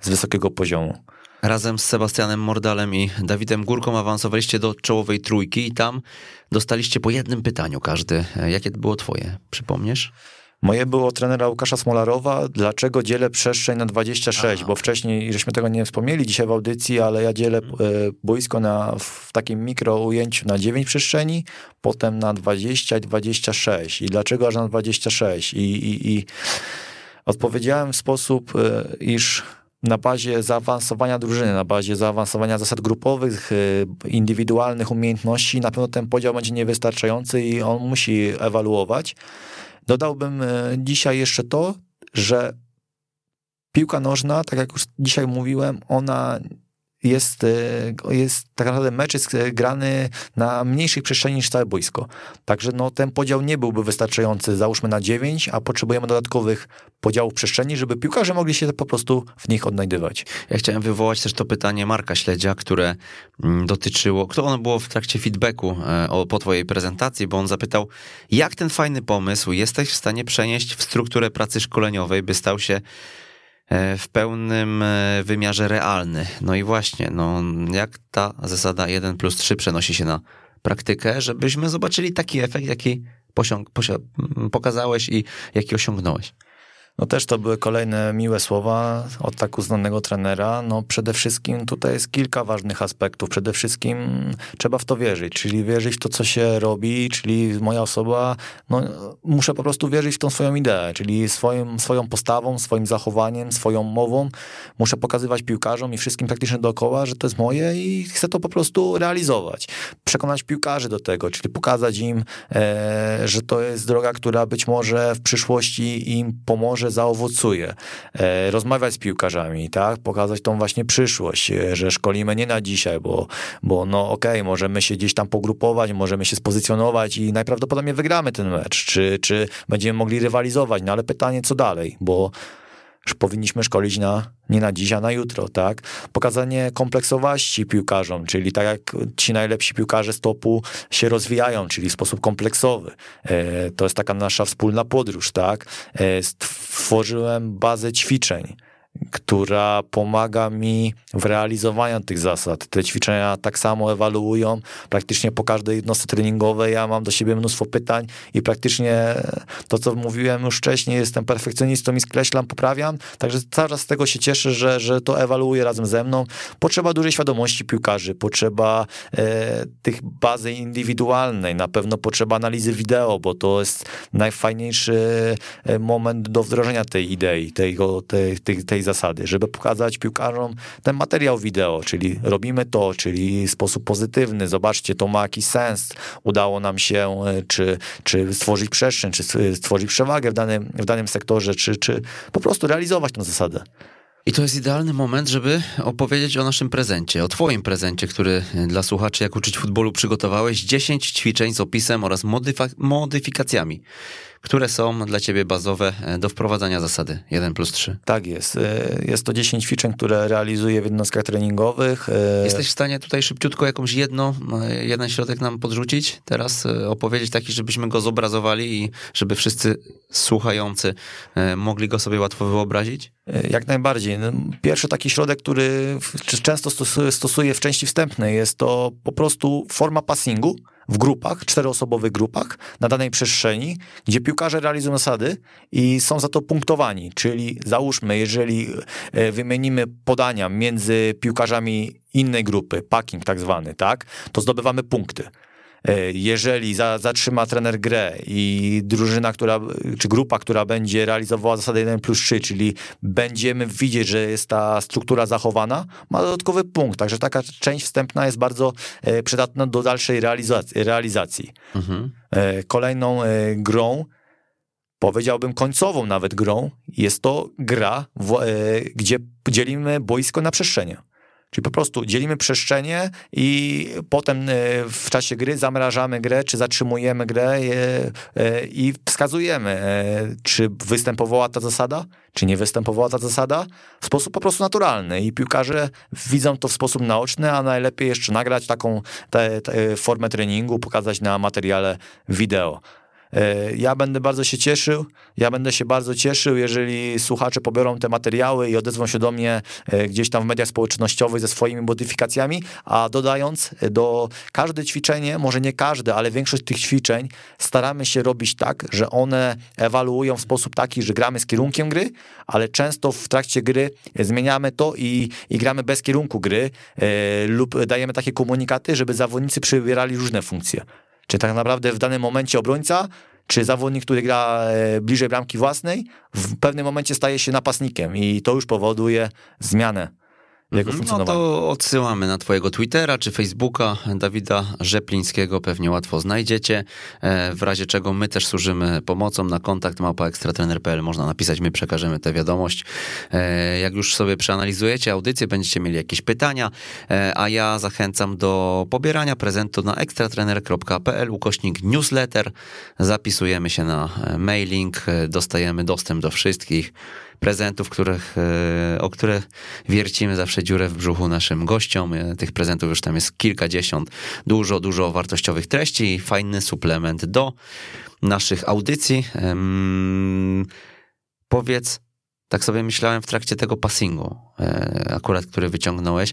S3: z wysokiego poziomu.
S2: Razem z Sebastianem Mordalem i Dawidem Górką awansowaliście do czołowej trójki i tam dostaliście po jednym pytaniu każdy. Jakie było twoje? Przypomniesz?
S3: Moje było trenera Łukasza Smolarowa, dlaczego dzielę przestrzeń na 26, Aha. bo wcześniej, żeśmy tego nie wspomnieli dzisiaj w audycji, ale ja dzielę mhm. e, boisko na, w takim mikro ujęciu na 9 przestrzeni, potem na 20 i 26. I dlaczego aż na 26? I, i, i odpowiedziałem w sposób, e, iż na bazie zaawansowania drużyny, na bazie zaawansowania zasad grupowych, y, indywidualnych umiejętności, na pewno ten podział będzie niewystarczający i on musi ewaluować. Dodałbym y, dzisiaj jeszcze to, że piłka nożna, tak jak już dzisiaj mówiłem, ona jest, e, jest tak naprawdę mecz jest e, grany na mniejszej przestrzeni niż całe boisko. Także no, ten podział nie byłby wystarczający, załóżmy na 9, a potrzebujemy dodatkowych podziałów przestrzeni, żeby piłkarze mogli się po prostu w nich odnajdywać.
S2: Ja chciałem wywołać też to pytanie Marka Śledzia, które mm, dotyczyło, to ono było w trakcie feedbacku e, o, po twojej prezentacji, bo on zapytał, jak ten fajny pomysł jesteś w stanie przenieść w strukturę pracy szkoleniowej, by stał się w pełnym e, wymiarze realny. No i właśnie, no, jak ta zasada 1 plus 3 przenosi się na praktykę, żebyśmy zobaczyli taki efekt, jaki pokazałeś i jaki osiągnąłeś.
S3: No też to były kolejne miłe słowa od tak uznanego trenera. No przede wszystkim tutaj jest kilka ważnych aspektów. Przede wszystkim trzeba w to wierzyć, czyli wierzyć w to, co się robi, czyli moja osoba, no muszę po prostu wierzyć w tą swoją ideę, czyli swoim, swoją postawą, swoim zachowaniem, swoją mową. Muszę pokazywać piłkarzom i wszystkim praktycznie dookoła, że to jest moje i chcę to po prostu realizować. Przekonać piłkarzy do tego, czyli pokazać im, e, że to jest droga, która być może w przyszłości im pomoże że zaowocuje. E, rozmawiać z piłkarzami, tak? Pokazać tą właśnie przyszłość, e, że szkolimy nie na dzisiaj, bo, bo no okej, okay, możemy się gdzieś tam pogrupować, możemy się spozycjonować i najprawdopodobniej wygramy ten mecz, czy, czy będziemy mogli rywalizować, no ale pytanie co dalej, bo powinniśmy szkolić na, nie na dziś, a na jutro, tak? Pokazanie kompleksowości piłkarzom, czyli tak jak ci najlepsi piłkarze stopu się rozwijają, czyli w sposób kompleksowy. E, to jest taka nasza wspólna podróż, tak? E, stworzyłem bazę ćwiczeń która pomaga mi w realizowaniu tych zasad. Te ćwiczenia tak samo ewaluują praktycznie po każdej jednostce treningowej. Ja mam do siebie mnóstwo pytań i praktycznie to, co mówiłem już wcześniej, jestem perfekcjonistą i skreślam, poprawiam. Także cały czas z tego się cieszę, że, że to ewaluuje razem ze mną. Potrzeba dużej świadomości piłkarzy, potrzeba e, tych bazy indywidualnej, na pewno potrzeba analizy wideo, bo to jest najfajniejszy e, moment do wdrożenia tej idei, tej, tej, tej, tej zasady, żeby pokazać piłkarzom ten materiał wideo, czyli robimy to, czyli sposób pozytywny, zobaczcie, to ma jakiś sens, udało nam się, e, czy, czy stworzyć przestrzeń, czy stworzyć przewagę w danym, w danym sektorze, czy, czy po prostu realizować tę zasadę.
S2: I to jest idealny moment, żeby opowiedzieć o naszym prezencie, o Twoim prezencie, który dla słuchaczy Jak uczyć futbolu przygotowałeś. 10 ćwiczeń z opisem oraz modyfikacjami które są dla ciebie bazowe e, do wprowadzania zasady 1 plus 3.
S3: Tak jest. E, jest to 10 ćwiczeń, które realizuję w jednostkach treningowych.
S2: E, Jesteś w stanie tutaj szybciutko jakąś jedno, jeden środek nam podrzucić? Teraz opowiedzieć taki, żebyśmy go zobrazowali i żeby wszyscy słuchający mogli go sobie łatwo wyobrazić?
S3: Jak najbardziej. No, pierwszy taki środek, który często stosuję w części wstępnej, jest to po prostu forma passingu w grupach, czteroosobowych grupach na danej przestrzeni, gdzie piłkarze realizują zasady i są za to punktowani. Czyli załóżmy, jeżeli e, wymienimy podania między piłkarzami innej grupy, packing tak zwany, tak, to zdobywamy punkty. E, jeżeli za, zatrzyma trener grę i drużyna, która, czy grupa, która będzie realizowała zasadę 1 plus 3, czyli będziemy widzieć, że jest ta struktura zachowana, ma dodatkowy punkt. Także taka część wstępna jest bardzo e, przydatna do dalszej realizacji. realizacji. Mhm. E, kolejną grą powiedziałbym końcową nawet grą, jest to gra, gdzie dzielimy boisko na przestrzenie. Czyli po prostu dzielimy przestrzenie i potem e, w czasie gry zamrażamy grę, czy zatrzymujemy grę e, e, i wskazujemy, czy występowała ta zasada, czy nie występowała ta zasada w sposób po prostu naturalny. I piłkarze widzą to w sposób naoczny, a najlepiej jeszcze nagrać taką te, te formę treningu, pokazać na materiale wideo. E, ja będę bardzo się cieszył, ja będę się bardzo cieszył, jeżeli słuchacze pobiorą te materiały i odezwą się do mnie e, gdzieś tam w mediach społecznościowych ze swoimi modyfikacjami, a dodając e, do każde ćwiczenie, może nie każde, ale większość tych ćwiczeń staramy się robić tak, że one ewaluują w sposób taki, że gramy z kierunkiem gry, ale często w trakcie gry zmieniamy to i, i gramy bez kierunku gry lub dajemy takie komunikaty, żeby zawodnicy przybierali różne funkcje. Czy tak naprawdę w danym momencie obrońca czy zawodnik, który gra e, bliżej bramki własnej, w pewnym momencie staje się napastnikiem i to już powoduje zmianę jego
S2: Mhm, No to odsyłamy na twojego Twittera czy Facebooka. Dawida Rzeplińskiego, pewnie łatwo znajdziecie. E, W razie czego my też służymy pomocą. Na kontakt małpa ekstratrener.pl można napisać, my przekażemy tę wiadomość. E, Jak już sobie przeanalizujecie audycję, będziecie mieli jakieś pytania, e, a ja zachęcam do pobierania prezentu na ekstratrener.pl ukośnik newsletter. Zapisujemy się na mailing, dostajemy dostęp do wszystkich prezentów, których, e, o które wiercimy zawsze dziurę w brzuchu naszym gościom. E, Tych prezentów już tam jest kilkadziesiąt. Dużo, dużo wartościowych treści i fajny suplement do naszych audycji. Powiedz, tak sobie myślałem w trakcie tego passingu, e, akurat, który wyciągnąłeś,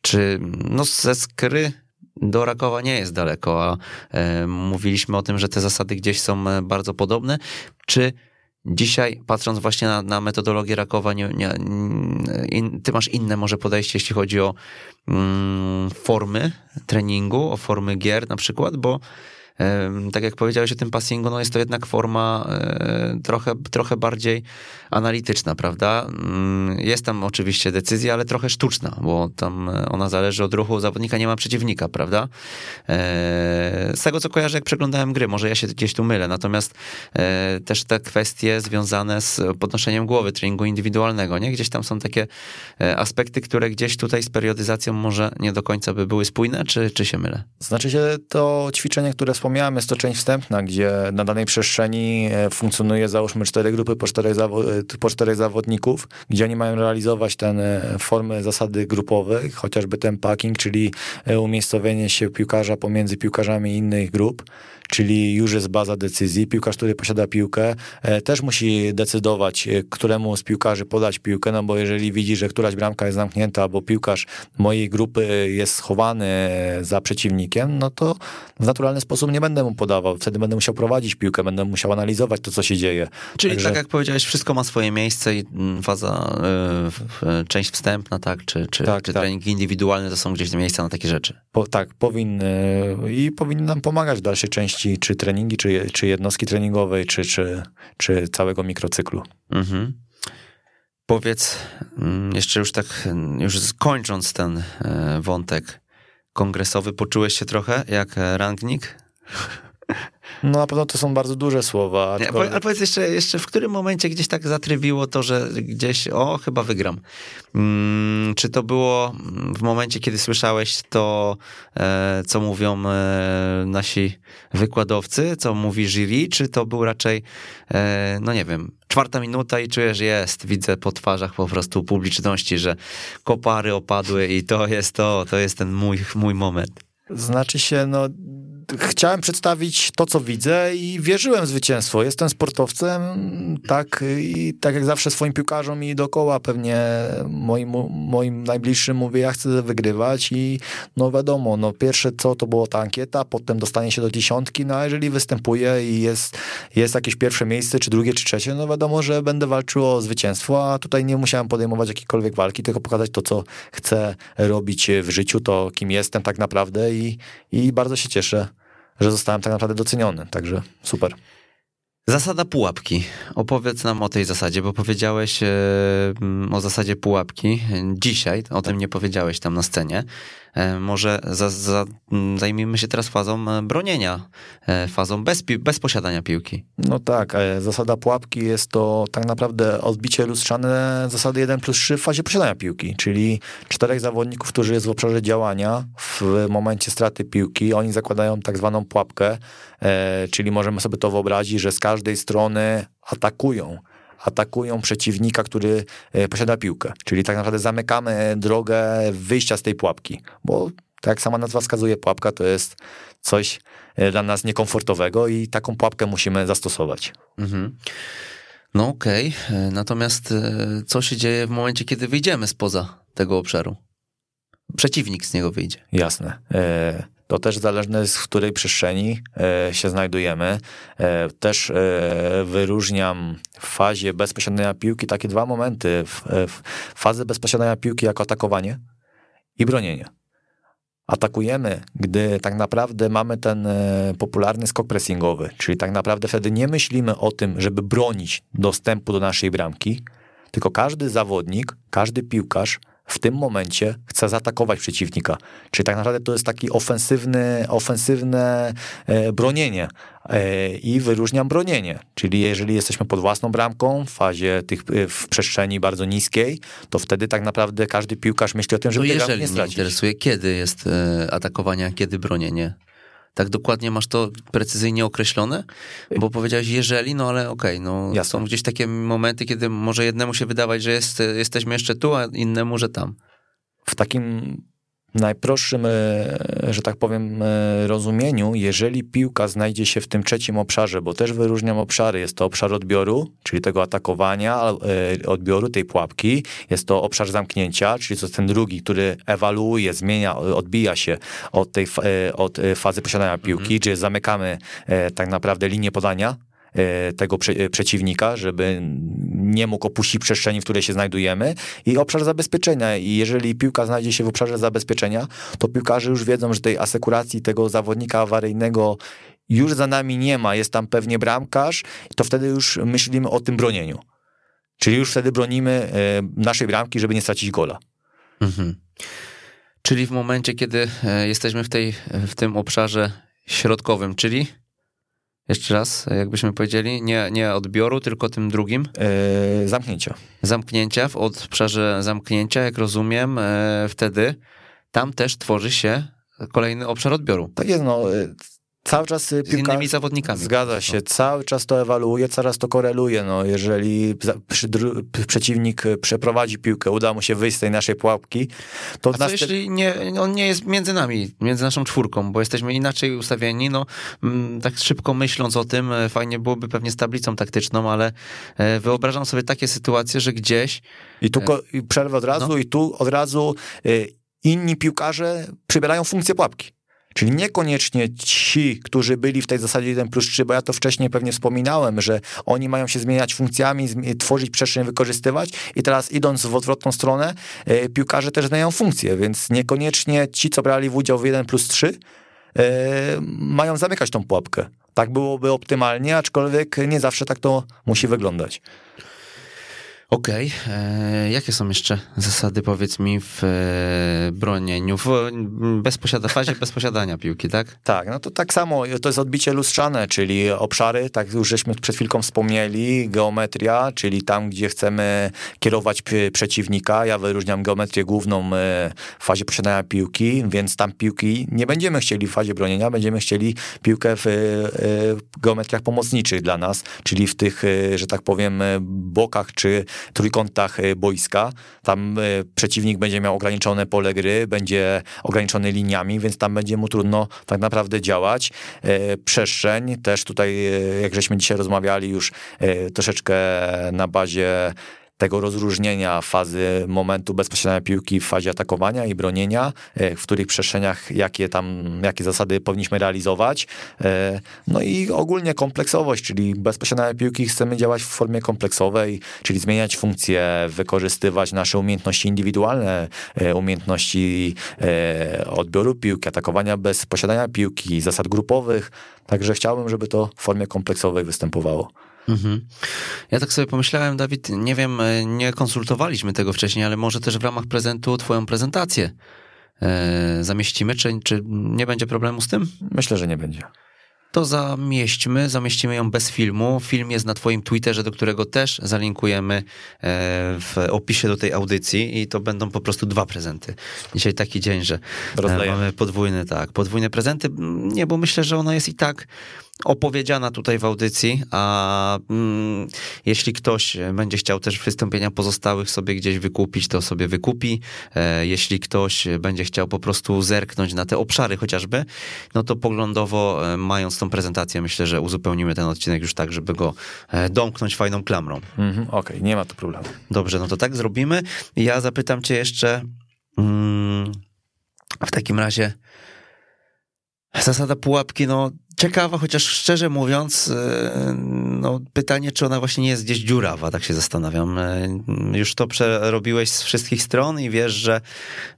S2: czy no ze skry do Rakowa nie jest daleko, a mówiliśmy o tym, że te zasady gdzieś są bardzo podobne. Czy dzisiaj, patrząc właśnie na, na metodologię Rakowa, nie, nie, in, ty masz inne może podejście, jeśli chodzi o mm, formy treningu, o formy gier na przykład, bo tak jak powiedziałeś o tym passingu, no jest to jednak forma e, trochę, trochę bardziej analityczna, prawda? Mm, Jest tam oczywiście decyzja, ale trochę sztuczna, bo tam e, ona zależy od ruchu zawodnika, nie ma przeciwnika, prawda? E, Z tego co kojarzę, jak przeglądałem gry, może ja się gdzieś tu mylę, natomiast też te kwestie związane z podnoszeniem głowy, treningu indywidualnego, nie? Gdzieś tam są takie aspekty, które gdzieś tutaj z periodyzacją może nie do końca by były spójne, czy, czy się mylę?
S3: Znaczy się to ćwiczenie, które wspomniałem, jest to część wstępna, gdzie na danej przestrzeni e, funkcjonuje załóżmy cztery grupy po czterech, zawo- e, po czterech zawodników, gdzie oni mają realizować ten e, formy zasady grupowe, chociażby ten packing, czyli umiejscowienie się piłkarza pomiędzy piłkarzami innych grup, czyli już jest baza decyzji. Piłkarz, który posiada piłkę, e, też musi decydować, e, któremu z piłkarzy podać piłkę, no bo jeżeli widzi, że któraś bramka jest zamknięta, albo piłkarz mojej grupy jest schowany za przeciwnikiem, no to w naturalny sposób nie będę mu podawał. Wtedy będę musiał prowadzić piłkę, będę musiał analizować to, co się dzieje.
S2: Czyli
S3: Także-
S2: tak jak powiedziałeś, wszystko ma swoje miejsce i mm, faza, część wstępna, tak, czy, czy,
S3: Tak,
S2: czy
S3: tak.
S2: treningi indywidualne to są gdzieś miejsca na takie rzeczy.
S3: Po, tak, powinny i powinny nam pomagać w dalszej części, czy treningi, czy, czy jednostki treningowej, czy, czy, czy całego mikrocyklu.
S2: Mhm. Powiedz, mm, jeszcze już tak, już kończąc ten e, wątek kongresowy, poczułeś się trochę jak e, rangnik?
S3: No na pewno to są bardzo duże słowa.
S2: Nie,
S3: aczkolwiek-
S2: ale powiedz jeszcze, jeszcze, w którym momencie gdzieś tak zatrybiło to, że gdzieś, o, chyba wygram. Mm, czy to było w momencie, kiedy słyszałeś to, e, co mówią e, nasi wykładowcy, co mówi jury, czy to był raczej, e, no nie wiem, czwarta minuta i czujesz, jest, widzę po twarzach po prostu publiczności, że kopary opadły i to jest to, to jest ten mój, mój moment.
S3: Znaczy się, no, chciałem przedstawić to, co widzę i wierzyłem w zwycięstwo. Jestem sportowcem, tak, i tak jak zawsze swoim piłkarzom i dookoła pewnie moim, moim najbliższym mówię, ja chcę wygrywać i no wiadomo, no pierwsze co to było ta ankieta, potem dostanie się do dziesiątki, no a jeżeli występuję i jest, jest jakieś pierwsze miejsce, czy drugie, czy trzecie, no wiadomo, że będę walczył o zwycięstwo, a tutaj nie musiałem podejmować jakiejkolwiek walki, tylko pokazać to, co chcę robić w życiu, to kim jestem tak naprawdę i, i bardzo się cieszę, że zostałem tak naprawdę doceniony, także super.
S2: Zasada pułapki. Opowiedz nam o tej zasadzie, bo powiedziałeś e, mm, o zasadzie pułapki dzisiaj, o tym nie powiedziałeś tam na scenie. E, może za, za, zajmijmy się teraz fazą e, bronienia, e, fazą bez, bez posiadania piłki.
S3: No tak, zasada pułapki jest to tak naprawdę odbicie lustrzane zasady 1 plus 3 w fazie posiadania piłki, czyli czterech zawodników, którzy jest w obszarze działania w momencie straty piłki, oni zakładają tak zwaną pułapkę, czyli możemy sobie to wyobrazić, że z każdej strony atakują atakują przeciwnika, który e, posiada piłkę. Czyli tak naprawdę zamykamy drogę wyjścia z tej pułapki, bo tak jak sama nazwa wskazuje, pułapka to jest coś e, dla nas niekomfortowego i taką pułapkę musimy zastosować.
S2: Mhm. No okej, e, natomiast co się dzieje w momencie, kiedy wyjdziemy spoza tego obszaru? Przeciwnik z niego wyjdzie.
S3: Jasne. To też zależne jest, w której przestrzeni e, się znajdujemy. E, Też e, wyróżniam w fazie bez posiadania piłki takie dwa momenty. Fazę bez posiadania piłki jako atakowanie i bronienie. atakujemy, gdy tak naprawdę mamy ten popularny skok pressingowy, czyli tak naprawdę wtedy nie myślimy o tym, żeby bronić dostępu do naszej bramki, tylko każdy zawodnik, każdy piłkarz w tym momencie chce zaatakować przeciwnika. Czyli tak naprawdę to jest taki ofensywny, ofensywne e, bronienie e, i wyróżniam bronienie. Czyli jeżeli jesteśmy pod własną bramką w fazie tych, e, w przestrzeni bardzo niskiej, to wtedy tak naprawdę każdy piłkarz myśli o tym, żeby tego
S2: jeżeli
S3: nie
S2: mnie
S3: stracić.
S2: interesuje, kiedy jest atakowanie, a kiedy bronienie? Tak dokładnie masz to precyzyjnie określone? Bo powiedziałeś jeżeli, no ale okej, no
S3: Jasne.
S2: są gdzieś takie momenty, kiedy może jednemu się wydawać, że jest, jesteśmy jeszcze tu, a innemu, że tam.
S3: w takim najprostszym, e, że tak powiem, e, rozumieniu, jeżeli piłka znajdzie się w tym trzecim obszarze, bo też wyróżniam obszary, jest to obszar odbioru, czyli tego atakowania, e, odbioru tej pułapki, jest to obszar zamknięcia, czyli to jest ten drugi, który ewaluuje, zmienia, odbija się od tej od fazy posiadania piłki, czyli zamykamy tak naprawdę linię podania, tego prze, e, przeciwnika, żeby nie mógł opuścić przestrzeni, w której się znajdujemy i obszar zabezpieczenia. I jeżeli piłka znajdzie się w obszarze zabezpieczenia, to piłkarze już wiedzą, że tej asekuracji tego zawodnika awaryjnego już za nami nie ma, jest tam pewnie bramkarz, to wtedy już myślimy o tym bronieniu. Czyli już wtedy bronimy e, naszej bramki, żeby nie stracić gola.
S2: Mhm. Czyli w momencie, kiedy e, jesteśmy w, tej, w tym obszarze środkowym, czyli jeszcze raz, jakbyśmy powiedzieli, nie, nie odbioru, tylko tym drugim,
S3: E, zamknięcia.
S2: zamknięcia, w obszarze zamknięcia, jak rozumiem, e, wtedy tam też tworzy się kolejny obszar odbioru
S3: Tak jest, no. Cały czas e,
S2: z
S3: piłka...
S2: innymi zawodnikami.
S3: Zgadza się, cały czas to ewaluuje, cały czas to koreluje. No, jeżeli przeciwnik e, przeprowadzi piłkę, uda mu się wyjść z tej naszej pułapki, to
S2: A co
S3: następ-
S2: jeśli nie, on nie jest między nami, między naszą czwórką, bo jesteśmy inaczej ustawieni, no mm, tak szybko myśląc o tym, e, fajnie byłoby pewnie z tablicą taktyczną, ale wyobrażam sobie takie sytuacje, że gdzieś
S3: I tu ko- i przerwę od razu
S2: No.
S3: i tu od razu y, inni piłkarze przybierają funkcję pułapki. Czyli niekoniecznie ci, którzy byli w tej zasadzie 1 plus 3, bo ja to wcześniej pewnie wspominałem, że oni mają się zmieniać funkcjami, tworzyć przestrzeń, wykorzystywać i teraz idąc w odwrotną stronę, y, piłkarze też zmieniają funkcję, więc niekoniecznie ci, co brali w udział w 1 plus 3, y, mają zamykać tą pułapkę. Tak byłoby optymalnie, aczkolwiek nie zawsze tak to musi wyglądać.
S2: Okej, e, jakie są jeszcze zasady, powiedz mi, w e, bronieniu, w m, bez posiada, fazie [LAUGHS] bez posiadania piłki, tak?
S3: Tak, no to tak samo, to jest odbicie lustrzane, czyli obszary, tak już żeśmy przed chwilką wspomnieli, geometria, czyli tam, gdzie chcemy kierować przeciwnika. Ja wyróżniam geometrię główną e, w fazie posiadania piłki, więc tam piłki nie będziemy chcieli w fazie bronienia, będziemy chcieli piłkę w geometriach pomocniczych dla nas, czyli w tych, że tak powiem, bokach czy trójkątach e, boiska. Tam e, przeciwnik będzie miał ograniczone pole gry, będzie ograniczony liniami, więc tam będzie mu trudno tak naprawdę działać. E, Przestrzeń też tutaj, jak żeśmy dzisiaj rozmawiali już troszeczkę na bazie tego rozróżnienia fazy momentu bezpośrednia piłki w fazie atakowania i bronienia, e, w których przestrzeniach jakie tam, jakie zasady powinniśmy realizować. E, No i ogólnie kompleksowość, czyli bezpośrednia piłki chcemy działać w formie kompleksowej, czyli zmieniać funkcje, wykorzystywać nasze umiejętności indywidualne, e, umiejętności odbioru piłki, atakowania bez posiadania piłki, zasad grupowych. Także chciałbym, żeby to w formie kompleksowej występowało.
S2: Mhm. Ja tak sobie pomyślałem, Dawid, nie wiem, e, nie konsultowaliśmy tego wcześniej, ale może też w ramach prezentu twoją prezentację e, zamieścimy, czy, czy nie będzie problemu z tym?
S3: Myślę, że nie będzie.
S2: To zamieśćmy, zamieścimy ją bez filmu. Film jest na twoim Twitterze, do którego też zalinkujemy e, w opisie do tej audycji i to będą po prostu dwa prezenty. Dzisiaj taki dzień, że e,
S3: Rozdajemy.
S2: mamy podwójne, tak, podwójne prezenty. Nie, bo myślę, że ona jest i tak opowiedziana tutaj w audycji, a mm, jeśli ktoś będzie chciał też wystąpienia pozostałych sobie gdzieś wykupić, to sobie wykupi. E, jeśli ktoś będzie chciał po prostu zerknąć na te obszary chociażby, no to poglądowo e, mając tą prezentację, myślę, że uzupełnimy ten odcinek już tak, żeby go e, domknąć fajną klamrą.
S3: Mhm, Okej, nie ma tu problemu.
S2: Dobrze, no to tak zrobimy. Ja zapytam cię jeszcze mm, w takim razie, Zasada pułapki, no ciekawa, chociaż szczerze mówiąc, e, no, pytanie, czy ona właśnie nie jest gdzieś dziurawa, tak się zastanawiam. E, już to przerobiłeś z wszystkich stron i wiesz, że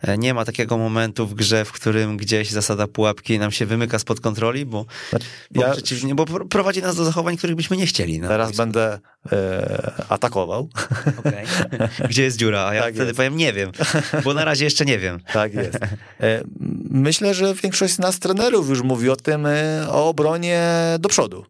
S2: e, nie ma takiego momentu w grze, w którym gdzieś zasada pułapki nam się wymyka spod kontroli, bo,
S3: Znaczy,
S2: bo,
S3: ja-
S2: przeciwnie, bo prowadzi nas do zachowań, których byśmy nie chcieli. No.
S3: Teraz będę e, atakował.
S2: Okej. [LAUGHS] Gdzie jest dziura? A ja
S3: Tak
S2: wtedy
S3: jest.
S2: powiem, nie wiem, bo na razie jeszcze nie wiem.
S3: Tak jest. Myślę, że większość z nas trenerów już mówi o tym, o obronie do przodu.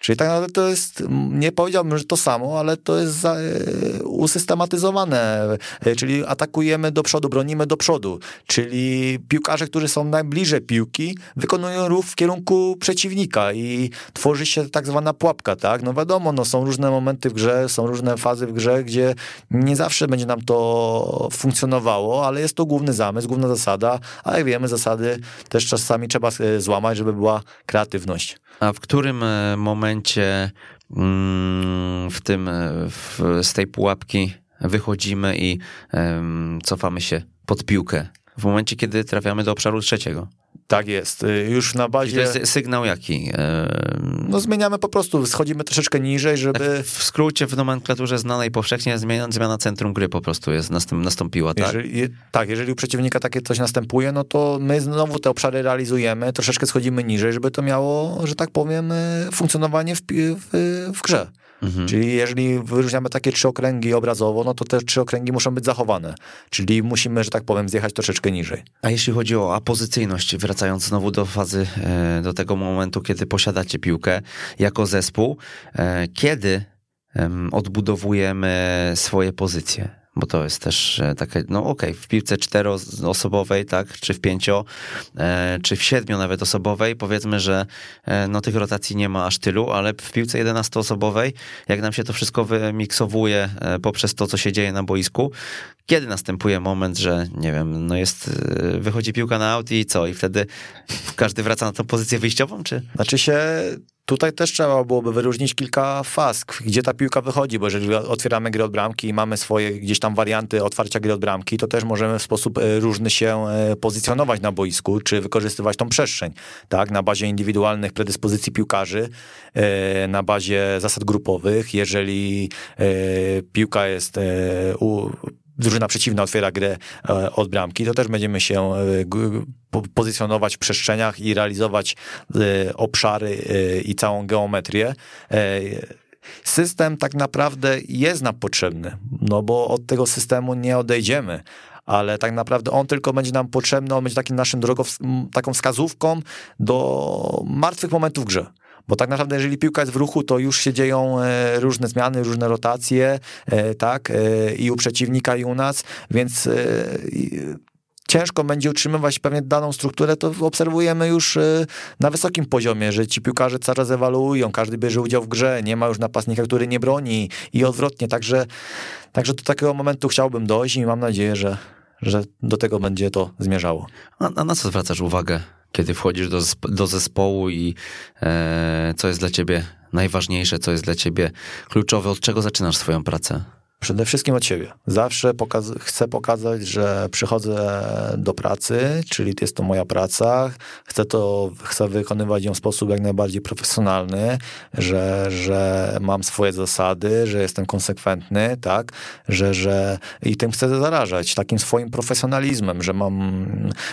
S3: Czyli tak naprawdę to jest, nie powiedziałbym, że to samo, ale to jest za, e, usystematyzowane, e, czyli atakujemy do przodu, bronimy do przodu, czyli piłkarze, którzy są najbliżej piłki, wykonują ruch w kierunku przeciwnika i tworzy się tak zwana pułapka, tak? No wiadomo, no są różne momenty w grze, są różne fazy w grze, gdzie nie zawsze będzie nam to funkcjonowało, ale jest to główny zamysł, główna zasada, a jak wiemy, zasady też czasami trzeba e, złamać, żeby była kreatywność.
S2: A w którym e, momencie mm, w tym, e, w, z tej pułapki wychodzimy i cofamy się pod piłkę? W momencie, kiedy trafiamy do obszaru trzeciego.
S3: Tak jest. Y, Już na
S2: I to
S3: bazie.
S2: jest sygnał jaki? Em,
S3: No zmieniamy po prostu, schodzimy troszeczkę niżej, żeby.
S2: tak w skrócie, w nomenklaturze znanej powszechnie, zmiana, zmiana centrum gry po prostu jest, nastąp, nastąpiła, tak?
S3: Jeżeli, je- tak, jeżeli u przeciwnika takie coś następuje, no to my znowu te obszary realizujemy, troszeczkę schodzimy niżej, żeby to miało, że tak powiem, y, funkcjonowanie w, w, w grze.
S2: Mhm.
S3: Czyli jeżeli wyróżniamy takie trzy okręgi obrazowo, no to te trzy okręgi muszą być zachowane. Czyli musimy, że tak powiem, zjechać troszeczkę niżej.
S2: A jeśli chodzi o apozycyjność, wracając znowu do fazy, e, do tego momentu, kiedy posiadacie piłkę jako zespół, e, kiedy em, odbudowujemy swoje pozycje? Bo to jest też e, takie, no okej, w piłce czteroosobowej, tak, czy w pięcio, e, czy w siedmiu nawet osobowej, powiedzmy, że e, no tych rotacji nie ma aż tylu, ale w piłce jedenastoosobowej, jak nam się to wszystko wymiksowuje poprzez to, co się dzieje na boisku, kiedy następuje moment, że nie wiem, no jest, wychodzi piłka na aut i co? I wtedy każdy wraca na tą pozycję wyjściową, czy?
S3: Znaczy się, tutaj też trzeba byłoby wyróżnić kilka faz, gdzie ta piłka wychodzi, bo jeżeli otwieramy grę od bramki i mamy swoje gdzieś tam warianty otwarcia gry od bramki, to też możemy w sposób e, różny się e, pozycjonować na boisku, czy wykorzystywać tą przestrzeń, tak, na bazie indywidualnych predyspozycji piłkarzy, e, na bazie zasad grupowych, jeżeli piłka jest u, drużyna przeciwna otwiera grę e, od bramki, to też będziemy się e, pozycjonować w przestrzeniach i realizować e, obszary i całą geometrię. System tak naprawdę jest nam potrzebny, no bo od tego systemu nie odejdziemy. Ale tak naprawdę on tylko będzie nam potrzebny, on będzie takim naszym drogą, taką wskazówką do martwych momentów w grze. Bo tak naprawdę, jeżeli piłka jest w ruchu, to już się dzieją e, różne zmiany, różne rotacje, e, tak, e, i u przeciwnika, i u nas, więc ciężko będzie utrzymywać pewnie daną strukturę, to obserwujemy już na wysokim poziomie, że ci piłkarze cały czas ewoluują, każdy bierze udział w grze, nie ma już napastnika, który nie broni i odwrotnie, także, także do takiego momentu chciałbym dojść i mam nadzieję, że, że do tego będzie to zmierzało.
S2: A na co zwracasz uwagę, kiedy wchodzisz do, do zespołu i e, co jest dla ciebie najważniejsze, co jest dla ciebie kluczowe, od czego zaczynasz swoją pracę?
S3: Przede wszystkim od siebie. Zawsze pokaz- chcę pokazać, że przychodzę do pracy, czyli jest to moja praca. Chcę to, chcę wykonywać ją w sposób jak najbardziej profesjonalny, że, że mam swoje zasady, że jestem konsekwentny, tak, że, że i tym chcę zarażać, takim swoim profesjonalizmem, że mam,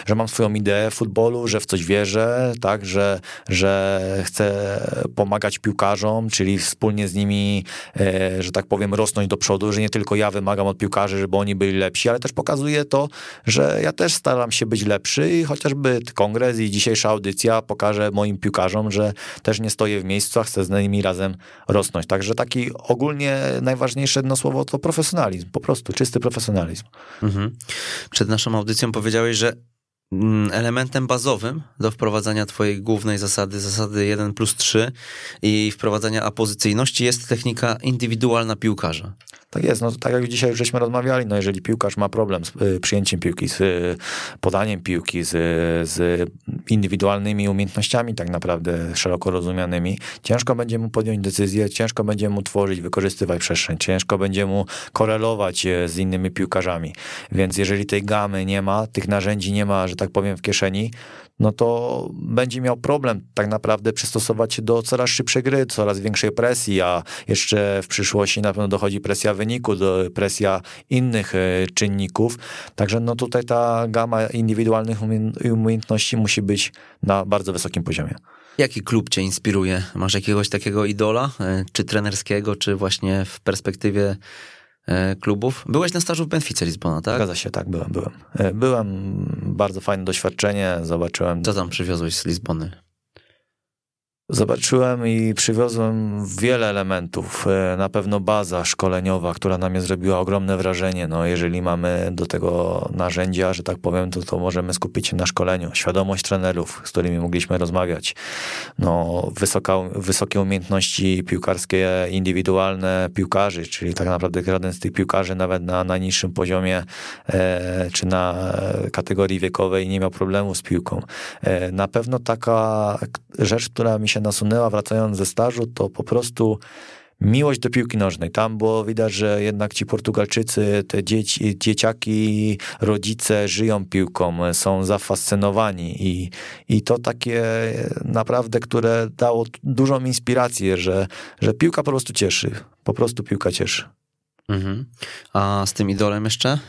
S3: że mam swoją ideę futbolu, że w coś wierzę, tak, że, że chcę pomagać piłkarzom, czyli wspólnie z nimi, e, że tak powiem, rosnąć do przodu, że nie tylko ja wymagam od piłkarzy, żeby oni byli lepsi, ale też pokazuje to, że ja też staram się być lepszy i chociażby kongres i dzisiejsza audycja pokaże moim piłkarzom, że też nie stoję w miejscu, a chcę z nimi razem rosnąć. Także taki ogólnie najważniejsze jedno słowo to profesjonalizm, po prostu czysty profesjonalizm.
S2: Mhm. Przed naszą audycją powiedziałeś, że mm, elementem bazowym do wprowadzania twojej głównej zasady, zasady 1 plus 3 i wprowadzania apozycyjności jest technika indywidualna piłkarza.
S3: Tak jest, no tak jak dzisiaj już żeśmy rozmawiali, no jeżeli piłkarz ma problem z y, przyjęciem piłki, z y, podaniem piłki, z, z indywidualnymi umiejętnościami tak naprawdę szeroko rozumianymi, ciężko będzie mu podjąć decyzję, ciężko będzie mu tworzyć, wykorzystywać przestrzeń, ciężko będzie mu korelować e, z innymi piłkarzami. Więc jeżeli tej gamy nie ma, tych narzędzi nie ma, że tak powiem, w kieszeni, no to będzie miał problem tak naprawdę przystosować się do coraz szybszej gry, coraz większej presji, a jeszcze w przyszłości na pewno dochodzi presja wyniku, do presja innych e, czynników. Także no tutaj ta gama indywidualnych umiejętności musi być na bardzo wysokim poziomie.
S4: Jaki klub cię inspiruje? Masz jakiegoś takiego idola, e, czy trenerskiego, czy właśnie w perspektywie klubów? Byłeś na stażu w Benfice Lizbona, tak?
S3: Zgadza się, tak, byłem, byłem. E, byłem, bardzo fajne doświadczenie, zobaczyłem...
S4: Co tam przywiozłeś z Lizbony?
S3: Zobaczyłem i przywiozłem wiele elementów. E, na pewno baza szkoleniowa, która na mnie zrobiła ogromne wrażenie. No, jeżeli mamy do tego narzędzia, że tak powiem, to, to możemy skupić się na szkoleniu. Świadomość trenerów, z którymi mogliśmy rozmawiać. No, wysoka, wysokie umiejętności piłkarskie, indywidualne piłkarzy, czyli tak naprawdę żaden z tych piłkarzy nawet na najniższym poziomie e, czy na kategorii wiekowej nie miał problemu z piłką. E, na pewno taka rzecz, która mi się się nasunęła wracając ze stażu, to po prostu miłość do piłki nożnej. Tam było widać, że jednak ci Portugalczycy, te dzieci, dzieciaki, rodzice żyją piłką, są zafascynowani i, i to takie naprawdę, które dało dużą inspirację, że, że piłka po prostu cieszy. Po prostu piłka cieszy.
S4: Mhm. A z tym idolem jeszcze?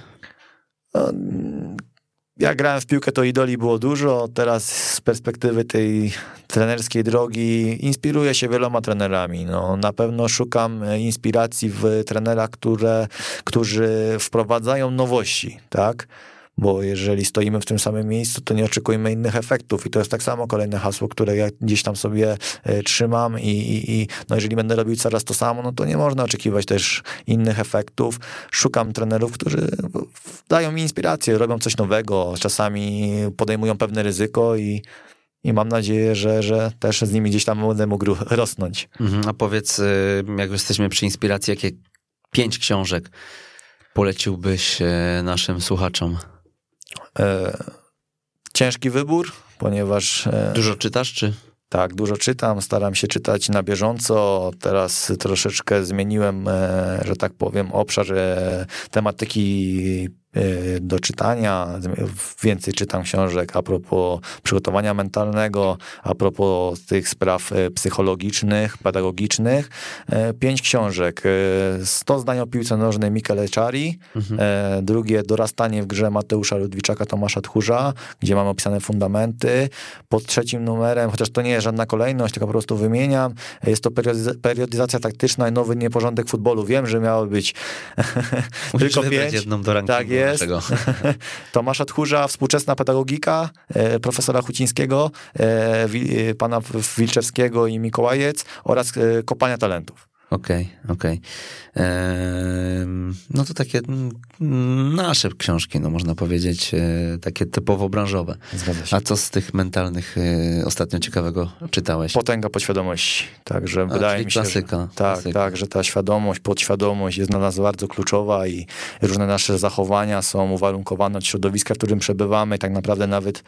S3: Ja grałem w piłkę, to idoli było dużo. Teraz z perspektywy tej trenerskiej drogi inspiruję się wieloma trenerami. No, na pewno szukam inspiracji w trenerach, które, którzy wprowadzają nowości, tak? Bo jeżeli stoimy w tym samym miejscu, to nie oczekujmy innych efektów i to jest tak samo kolejne hasło, które ja gdzieś tam sobie e, trzymam i, i, i no jeżeli będę robił coraz to samo, no to nie można oczekiwać też innych efektów. Szukam trenerów, którzy dają mi inspirację, robią coś nowego, czasami podejmują pewne ryzyko i i mam nadzieję, że, że też z nimi gdzieś tam będę mógł rosnąć.
S4: Mhm, a powiedz, y, jak jesteśmy przy inspiracji, jakie pięć książek poleciłbyś e, naszym słuchaczom?
S3: E, ciężki wybór, ponieważ.
S4: E, dużo czytasz, czy?
S3: Tak, dużo czytam, staram się czytać na bieżąco. Teraz troszeczkę zmieniłem, e, że tak powiem, obszar tematyki do czytania, więcej czytam książek a propos przygotowania mentalnego, a propos tych spraw y, psychologicznych, pedagogicznych. Y, pięć książek. 100 zdań o piłce nożnej Michele Czari, mhm. drugie Dorastanie w grze Mateusza Ludwiczaka, Tomasza Tchórza, gdzie mam opisane fundamenty. Pod trzecim numerem, chociaż to nie jest żadna kolejność, tylko po prostu wymieniam, jest to periodyzacja taktyczna i nowy nieporządek futbolu. Wiem, że miało być [LAUGHS]
S4: tylko pięć. jedną do rankingu.
S3: Tak jest. [LAUGHS] Tomasza Tchórza, współczesna pedagogika e, profesora Hucińskiego, e, e, pana Wilczewskiego i Mikołajec oraz kopania talentów.
S4: Okej, okay, okej. Okay. No to takie mm, nasze książki, no można powiedzieć, e, takie typowo branżowe. Zgadza się. A co z tych mentalnych e, ostatnio ciekawego czytałeś?
S3: Potęga podświadomości. Także A, wydaje mi się,
S4: klasyka,
S3: że, tak,
S4: klasyka.
S3: tak, że ta świadomość, podświadomość jest dla nas bardzo kluczowa i różne nasze zachowania są uwarunkowane od środowiska, w którym przebywamy i tak naprawdę nawet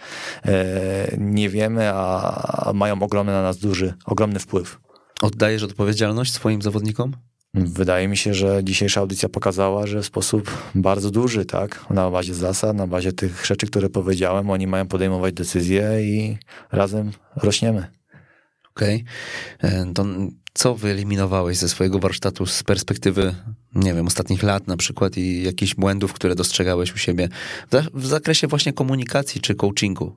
S3: e, nie wiemy, a, a mają ogromny na nas duży, ogromny wpływ.
S4: Oddajesz odpowiedzialność swoim zawodnikom?
S3: Wydaje mi się, że dzisiejsza audycja pokazała, że w sposób bardzo duży, tak, na bazie zasad, na bazie tych rzeczy, które powiedziałem, oni mają podejmować decyzje i razem rośniemy.
S4: Okej. Okay. E, to co wyeliminowałeś ze swojego warsztatu z perspektywy, nie wiem, ostatnich lat na przykład i jakichś błędów, które dostrzegałeś u siebie w zakresie właśnie komunikacji czy coachingu?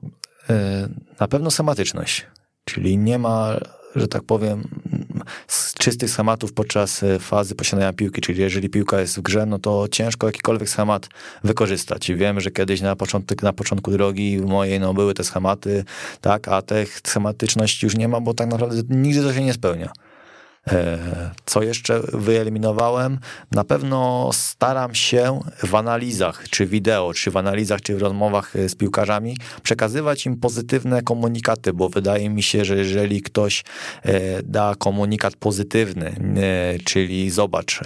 S3: E, na pewno schematyczność, czyli nie ma że tak powiem, z czystych schematów podczas e, fazy posiadania piłki, czyli jeżeli piłka jest w grze, no to ciężko jakikolwiek schemat wykorzystać. Wiem, że kiedyś na, początek, na początku drogi mojej no, były te schematy, tak, a tych schematyczności już nie ma, bo tak naprawdę nigdy to się nie spełnia. E, co jeszcze wyeliminowałem? Na pewno staram się w analizach, czy wideo, czy w analizach, czy w rozmowach e, z piłkarzami przekazywać im pozytywne komunikaty, bo wydaje mi się, że jeżeli ktoś e, da komunikat pozytywny, czyli zobacz,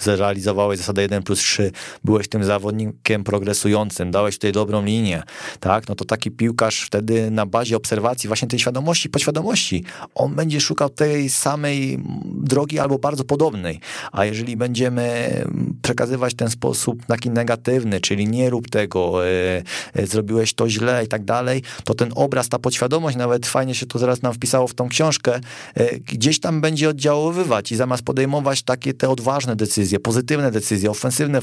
S3: zrealizowałeś zasadę 1 plus 3, byłeś tym zawodnikiem progresującym, dałeś tutaj dobrą linię, tak, no to taki piłkarz wtedy na bazie obserwacji właśnie tej świadomości, podświadomości, on będzie szukał tej tej samej drogi albo bardzo podobnej. A jeżeli będziemy przekazywać ten sposób taki negatywny, czyli nie rób tego, e, e, zrobiłeś to źle i tak dalej, to ten obraz, ta podświadomość, nawet fajnie się to zaraz nam wpisało w tą książkę, e, gdzieś tam będzie oddziaływać i zamiast podejmować takie te odważne decyzje, pozytywne decyzje, ofensywne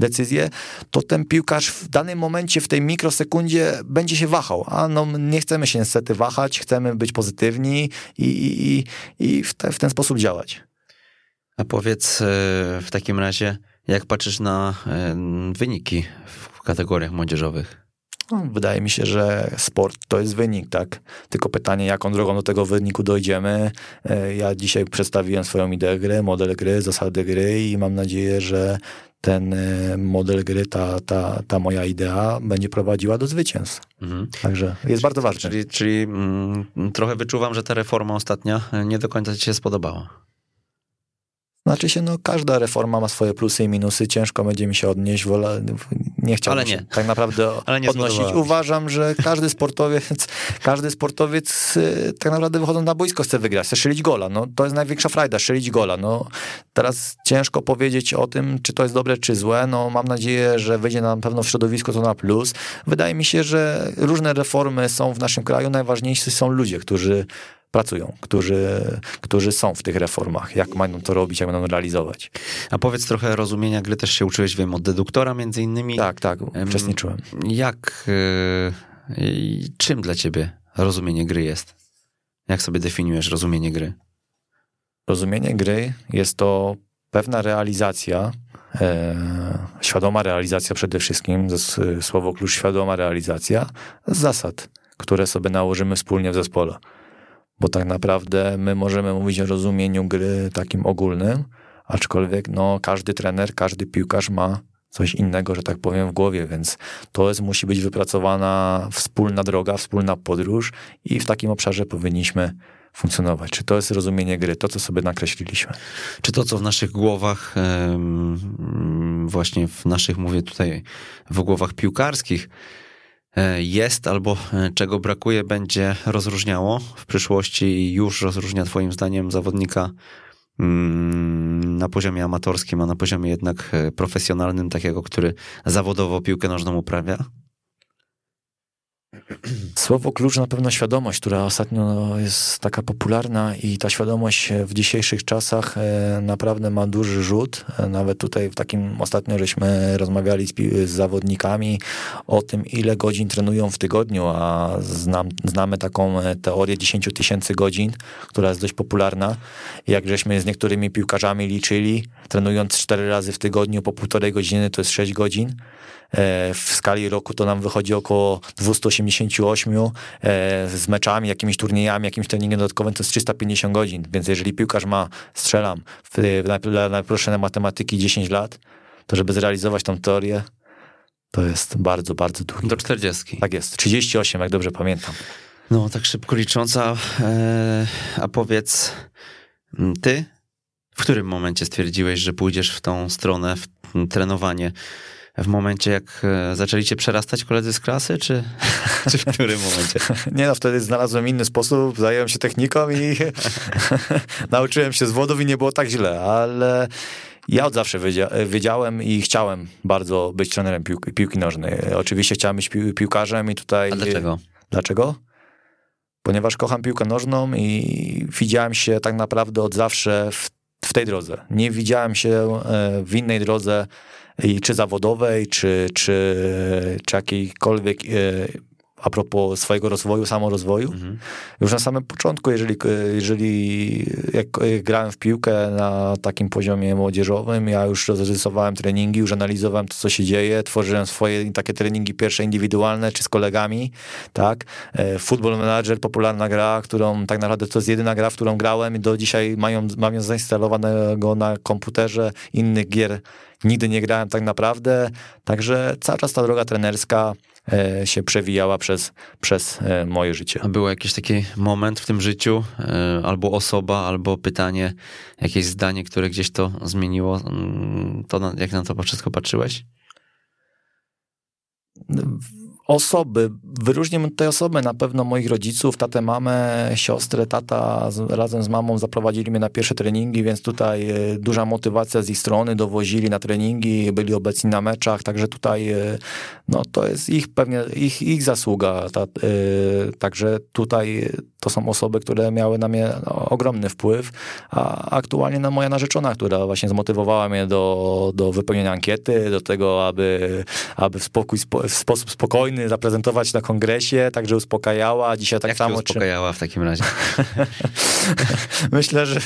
S3: decyzje, to ten piłkarz w danym momencie, w tej mikrosekundzie będzie się wahał, a no nie chcemy się niestety wahać, chcemy być pozytywni i, i, i w, te, w ten sposób działać.
S2: A powiedz w takim razie, jak patrzysz na wyniki w kategoriach młodzieżowych?
S3: No, wydaje mi się, że sport to jest wynik, tak? Tylko pytanie, jaką drogą do tego wyniku dojdziemy. E, ja dzisiaj przedstawiłem swoją ideę gry, model gry, zasady gry i mam nadzieję, że ten e, model gry, ta, ta, ta moja idea będzie prowadziła do zwycięstw. Mhm. Także jest bardzo ważne.
S2: Czyli, czyli mm, trochę wyczuwam, że ta reforma ostatnia nie do końca ci się spodobała.
S3: Znaczy się, no każda reforma ma swoje plusy i minusy, ciężko będzie mi się odnieść, wola, nie chciałbym
S2: Ale nie.
S3: się tak naprawdę [LAUGHS] Ale nie odnosić. Uważam, że każdy sportowiec, każdy sportowiec y, tak naprawdę wychodząc na boisko chce wygrać, chce strzelić gola, no. To jest największa frajda, strzelić gola, no. Teraz ciężko powiedzieć o tym, czy to jest dobre, czy złe, no mam nadzieję, że wyjdzie na pewno w środowisku to na plus. Wydaje mi się, że różne reformy są w naszym kraju, najważniejsi są ludzie, którzy pracują, którzy, którzy są w tych reformach, jak mają to robić, jak będą realizować.
S2: A powiedz trochę rozumienia gry też się uczyłeś, wiem, od deduktora między innymi.
S3: Tak, tak, uczestniczyłem.
S2: Jak, yy, czym dla ciebie rozumienie gry jest? Jak sobie definiujesz rozumienie gry?
S3: Rozumienie gry jest to pewna realizacja, e, świadoma realizacja przede wszystkim, słowo klucz świadoma realizacja zasad, które sobie nałożymy wspólnie w zespole bo tak naprawdę my możemy mówić o rozumieniu gry takim ogólnym, aczkolwiek no, każdy trener, każdy piłkarz ma coś innego, że tak powiem, w głowie, więc to jest, musi być wypracowana wspólna droga, wspólna podróż i w takim obszarze powinniśmy funkcjonować. Czy to jest rozumienie gry, to co sobie nakreśliliśmy?
S2: Czy to, co w naszych głowach, właśnie w naszych, mówię tutaj, w głowach piłkarskich, jest albo e, czego brakuje, będzie rozróżniało w przyszłości i już rozróżnia Twoim zdaniem zawodnika mm, na poziomie amatorskim, a na poziomie jednak e, profesjonalnym, takiego, który zawodowo piłkę nożną uprawia?
S3: Słowo klucz na pewno świadomość, która ostatnio jest taka popularna i ta świadomość w dzisiejszych czasach e, naprawdę ma duży rzut. E, nawet tutaj w takim ostatnio żeśmy rozmawiali z, z zawodnikami o tym, ile godzin trenują w tygodniu, a znam, znamy taką e, teorię 10 tysięcy godzin, która jest dość popularna. Jak żeśmy z niektórymi piłkarzami liczyli, trenując 4 razy w tygodniu po półtorej godziny, to jest 6 godzin. E, w skali roku to nam wychodzi około 288 e, z meczami, jakimiś turniejami, jakimś treningiem dodatkowym to jest 350 godzin, więc jeżeli piłkarz ma, strzelam, dla najprostszej matematyki 10 lat, to żeby zrealizować tą teorię, to jest bardzo, bardzo długo.
S2: Do 40.
S3: Tak jest, 38, jak dobrze pamiętam.
S2: No, tak szybko licząca. E, a powiedz, ty w którym momencie stwierdziłeś, że pójdziesz w tą stronę, w trenowanie? W momencie, jak e, zaczęliście przerastać koledzy z klasy, czy, [LAUGHS] czy w którym momencie? [LAUGHS]
S3: Nie no, wtedy znalazłem inny sposób, zająłem się techniką i [LAUGHS] nauczyłem się z wodów i nie było tak źle, ale ja od zawsze wiedziałem i chciałem bardzo być trenerem piłki, piłki nożnej. Oczywiście chciałem być piłkarzem i tutaj...
S2: A dlaczego?
S3: Dlaczego? Ponieważ kocham piłkę nożną i widziałem się tak naprawdę od zawsze w, w tej drodze. Nie widziałem się e, w innej drodze czy zawodowej, czy, czy, czy jakiejkolwiek e, a propos swojego rozwoju, samorozwoju. Mhm. Już na samym początku, jeżeli, jeżeli jak grałem w piłkę na takim poziomie młodzieżowym, ja już rozrysowałem treningi, już analizowałem to, co się dzieje, tworzyłem swoje takie treningi pierwsze indywidualne, czy z kolegami, tak. E, Football Manager, popularna gra, którą tak naprawdę to jest jedyna gra, w którą grałem i do dzisiaj mają, mam ją zainstalowanego na komputerze innych gier nigdy nie grałem tak naprawdę, także cały czas ta droga trenerska się przewijała przez, przez e, moje życie.
S2: A był jakiś taki moment w tym życiu, e, albo osoba, albo pytanie, jakieś zdanie, które gdzieś to zmieniło, mm, to jak na to wszystko patrzyłeś?
S3: Osoby, wyróżnię te osoby, na pewno moich rodziców, tatę, mamę, siostrę, tata z, razem z mamą zaprowadzili mnie na pierwsze treningi, więc tutaj e, duża motywacja z ich strony, dowozili na treningi, byli obecni na meczach, także tutaj e, no to jest ich pewnie, ich, ich zasługa, ta, e, także tutaj to są osoby, które miały na mnie ogromny wpływ, a aktualnie na moja narzeczona, która właśnie zmotywowała mnie do, do wypełnienia ankiety, do tego, aby, aby w, spokój, w sposób spokojny zaprezentować na kongresie, także uspokajała. Dzisiaj tak
S2: Jak
S3: samo.
S2: uspokajała w takim razie? [LAUGHS]
S3: Myślę, że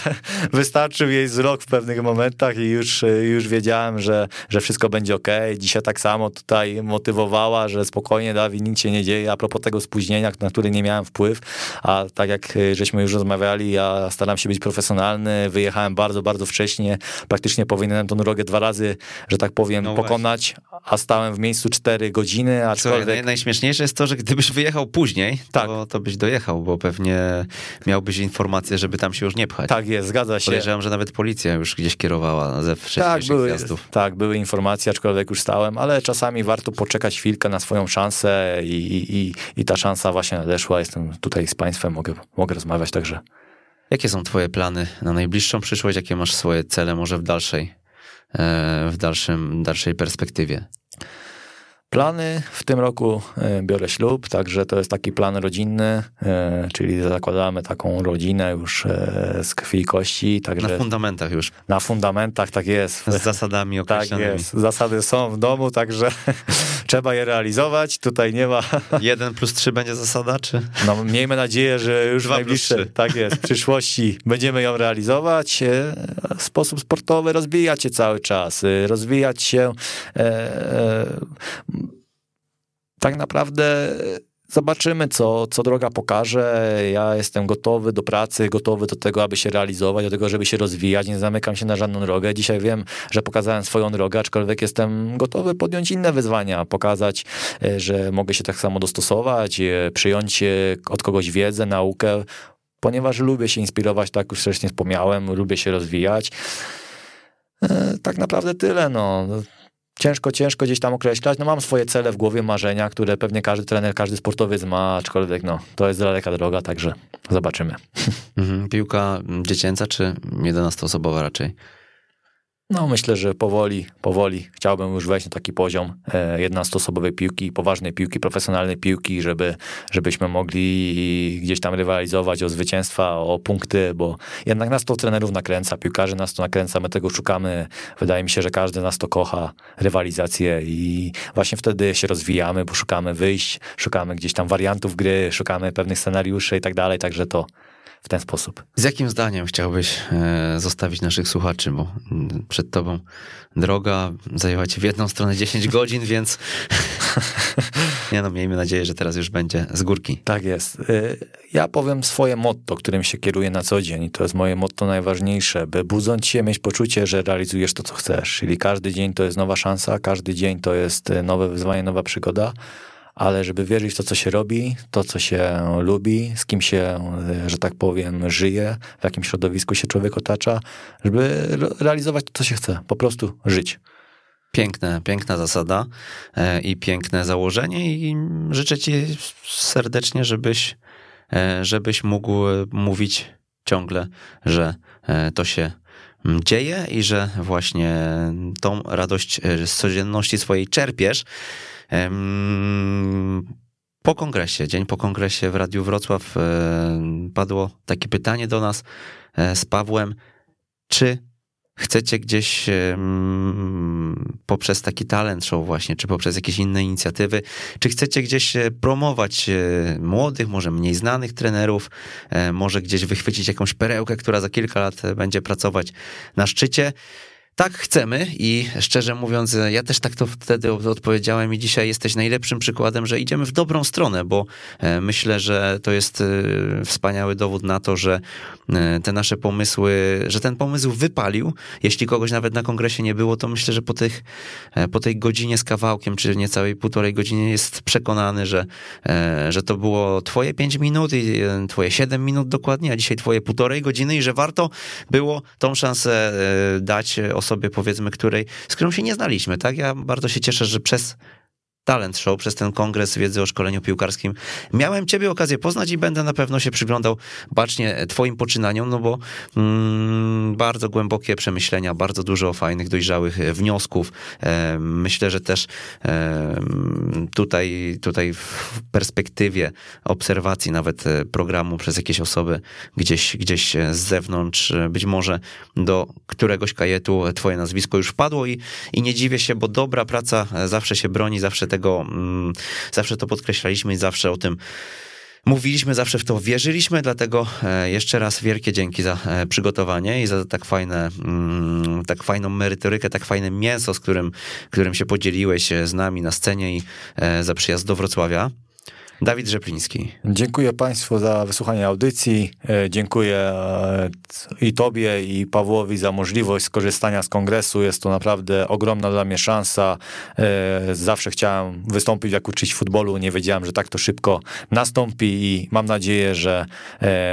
S3: wystarczył jej wzrok w pewnych momentach i już, już wiedziałem, że, że wszystko będzie ok. Dzisiaj tak samo tutaj motywowała, że spokojnie, Dawid, nic się nie dzieje. A propos tego spóźnienia, na który nie miałem wpływ, a tak jak żeśmy już rozmawiali, ja staram się być profesjonalny, wyjechałem bardzo, bardzo wcześnie, praktycznie powinienem tą drogę dwa razy, że tak powiem, no pokonać, a stałem w miejscu cztery godziny, aczkolwiek...
S2: Słuchaj, najśmieszniejsze jest to, że gdybyś wyjechał później, tak. to, to byś dojechał, bo pewnie miałbyś informację, żeby tam się już nie pchać.
S3: Tak jest, zgadza się.
S2: Podejrzewam, że nawet policja już gdzieś kierowała ze wcześniejszych
S3: tak, były. Tak, były informacje, aczkolwiek już stałem, ale czasami warto poczekać chwilkę na swoją szansę i, i, i ta szansa właśnie nadeszła. Jestem tutaj z państwem, mogę, mogę rozmawiać także.
S2: Jakie są twoje plany na najbliższą przyszłość? Jakie masz swoje cele może w dalszej, e, w dalszym, dalszej perspektywie?
S3: Plany w tym roku e, biorę ślub, także to jest taki plan rodzinny, e, czyli zakładamy taką rodzinę już e, z krwi i kości. Także
S2: na fundamentach już.
S3: Na fundamentach, tak jest.
S2: Z zasadami określonymi.
S3: Tak jest. Zasady są w domu, także trzeba je realizować. Tutaj nie ma... [LAUGHS]
S2: Jeden plus trzy będzie zasada, czy?
S3: No miejmy nadzieję, że już
S2: Dwa
S3: w najbliższej, tak jest, w [LAUGHS] przyszłości będziemy ją realizować. W sposób sportowy rozwijać się cały czas, rozwijać się tak naprawdę zobaczymy, co, co droga pokaże. Ja jestem gotowy do pracy, gotowy do tego, aby się realizować, do tego, żeby się rozwijać. Nie zamykam się na żadną drogę. Dzisiaj wiem, że pokazałem swoją drogę, aczkolwiek jestem gotowy podjąć inne wyzwania, pokazać, e, że mogę się tak samo dostosować, e, przyjąć e, od kogoś wiedzę, naukę, ponieważ lubię się inspirować, tak już wcześniej wspomniałem, lubię się rozwijać. Tak naprawdę tyle. No ciężko, ciężko gdzieś tam określać. No mam swoje cele w głowie, marzenia, które pewnie każdy trener, każdy sportowiec ma, aczkolwiek no, to jest daleka droga, także zobaczymy. [LAUGHS]
S2: Mhm. Piłka dziecięca czy 11-osobowa raczej?
S3: No myślę, że powoli, powoli chciałbym już wejść na taki poziom e, jednostosobowej piłki, poważnej piłki, profesjonalnej piłki, żeby, żebyśmy mogli gdzieś tam rywalizować o zwycięstwa, o punkty, bo jednak nas to trenerów nakręca, piłkarzy nas to nakręca, my tego szukamy. Wydaje mi się, że każdy nas to kocha, rywalizację i właśnie wtedy się rozwijamy, bo szukamy wyjść, szukamy gdzieś tam wariantów gry, szukamy pewnych scenariuszy i tak dalej, także to w ten sposób.
S2: Z jakim zdaniem chciałbyś e, zostawić naszych słuchaczy, bo mm, przed tobą droga zajęła ci w jedną stronę 10 [LAUGHS] godzin, więc nie no, miejmy nadzieję, że teraz już będzie z górki.
S3: Tak jest. E, ja powiem swoje motto, którym się kieruję na co dzień i to jest moje motto najważniejsze, by budząc się mieć poczucie, że realizujesz to, co chcesz, czyli każdy dzień to jest nowa szansa, każdy dzień to jest e, nowe wyzwanie, nowa przygoda, ale żeby wierzyć w to, co się robi, to, co się lubi, z kim się, że tak powiem, żyje, w jakim środowisku się człowiek otacza, żeby realizować to, co się chce, po prostu żyć.
S2: Piękne, piękna zasada e, i piękne założenie i życzę ci serdecznie, żebyś, e, żebyś mógł mówić ciągle, że e, to się dzieje i że właśnie tą radość z codzienności swojej czerpiesz. Po kongresie, dzień po kongresie w Radiu Wrocław padło takie pytanie do nas e, z Pawłem, czy chcecie gdzieś poprzez taki talent show właśnie, czy poprzez jakieś inne inicjatywy, czy chcecie gdzieś e, promować e, młodych, może mniej znanych trenerów, może gdzieś wychwycić jakąś perełkę, która za kilka lat będzie pracować na szczycie. Tak chcemy i szczerze mówiąc, ja też tak to wtedy odpowiedziałem i dzisiaj jesteś najlepszym przykładem, że idziemy w dobrą stronę, bo e, myślę, że to jest e, wspaniały dowód na to, że e, te nasze pomysły, że ten pomysł wypalił. Jeśli kogoś nawet na kongresie nie było, to myślę, że po, tych, po tej godzinie z kawałkiem, czy niecałej półtorej godzinie jest przekonany, że, że to było twoje pięć minut i twoje siedem minut dokładnie, a dzisiaj twoje półtorej godziny i że warto było tą szansę dać osobie, powiedzmy, której, z którą się nie znaliśmy, tak? Ja bardzo się cieszę, że przez Talent Show, przez ten kongres wiedzy o szkoleniu piłkarskim. Miałem ciebie okazję poznać i będę na pewno się przyglądał bacznie twoim poczynaniom, no bo mm, bardzo głębokie przemyślenia, bardzo dużo fajnych, dojrzałych wniosków. E, myślę, że też e, tutaj, tutaj w perspektywie obserwacji nawet e, programu przez jakieś osoby gdzieś, gdzieś z zewnątrz, być może do któregoś kajetu twoje nazwisko już wpadło i, i nie dziwię się, bo dobra praca zawsze się broni, zawsze tego, mm, zawsze to podkreślaliśmy i zawsze o tym Mówiliśmy, zawsze w to wierzyliśmy, dlatego e, jeszcze raz wielkie dzięki za e, przygotowanie i za tak fajne, mm, tak fajną merytorykę, tak fajne mięso, z którym, którym się podzieliłeś z nami na scenie i e, za przyjazd do Wrocławia. Dawid Rzepliński.
S3: Dziękuję Państwu za wysłuchanie audycji. E, dziękuję e, i Tobie, i Pawłowi za możliwość skorzystania z kongresu. Jest to naprawdę ogromna dla mnie szansa. E, zawsze chciałem wystąpić, jak uczyć futbolu. Nie wiedziałem, że tak to szybko nastąpi i mam nadzieję, że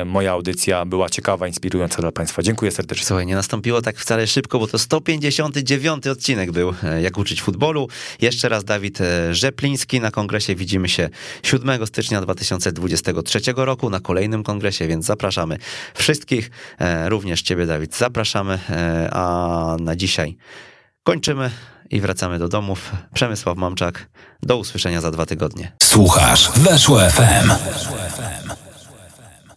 S3: moja audycja była ciekawa, inspirująca dla Państwa. Dziękuję serdecznie.
S2: Słuchaj, nie nastąpiło tak wcale szybko, bo to 159 odcinek był, jak uczyć futbolu. Jeszcze raz Dawid Rzepliński. Na kongresie widzimy się 7 stycznia 2023 roku na kolejnym kongresie, więc zapraszamy wszystkich, e, również Ciebie, Dawid, zapraszamy, e, a na dzisiaj kończymy i wracamy do domów. Przemysław Mamczak, do usłyszenia za dwa tygodnie.
S1: Słuchasz, weszło FM. Weszło FM.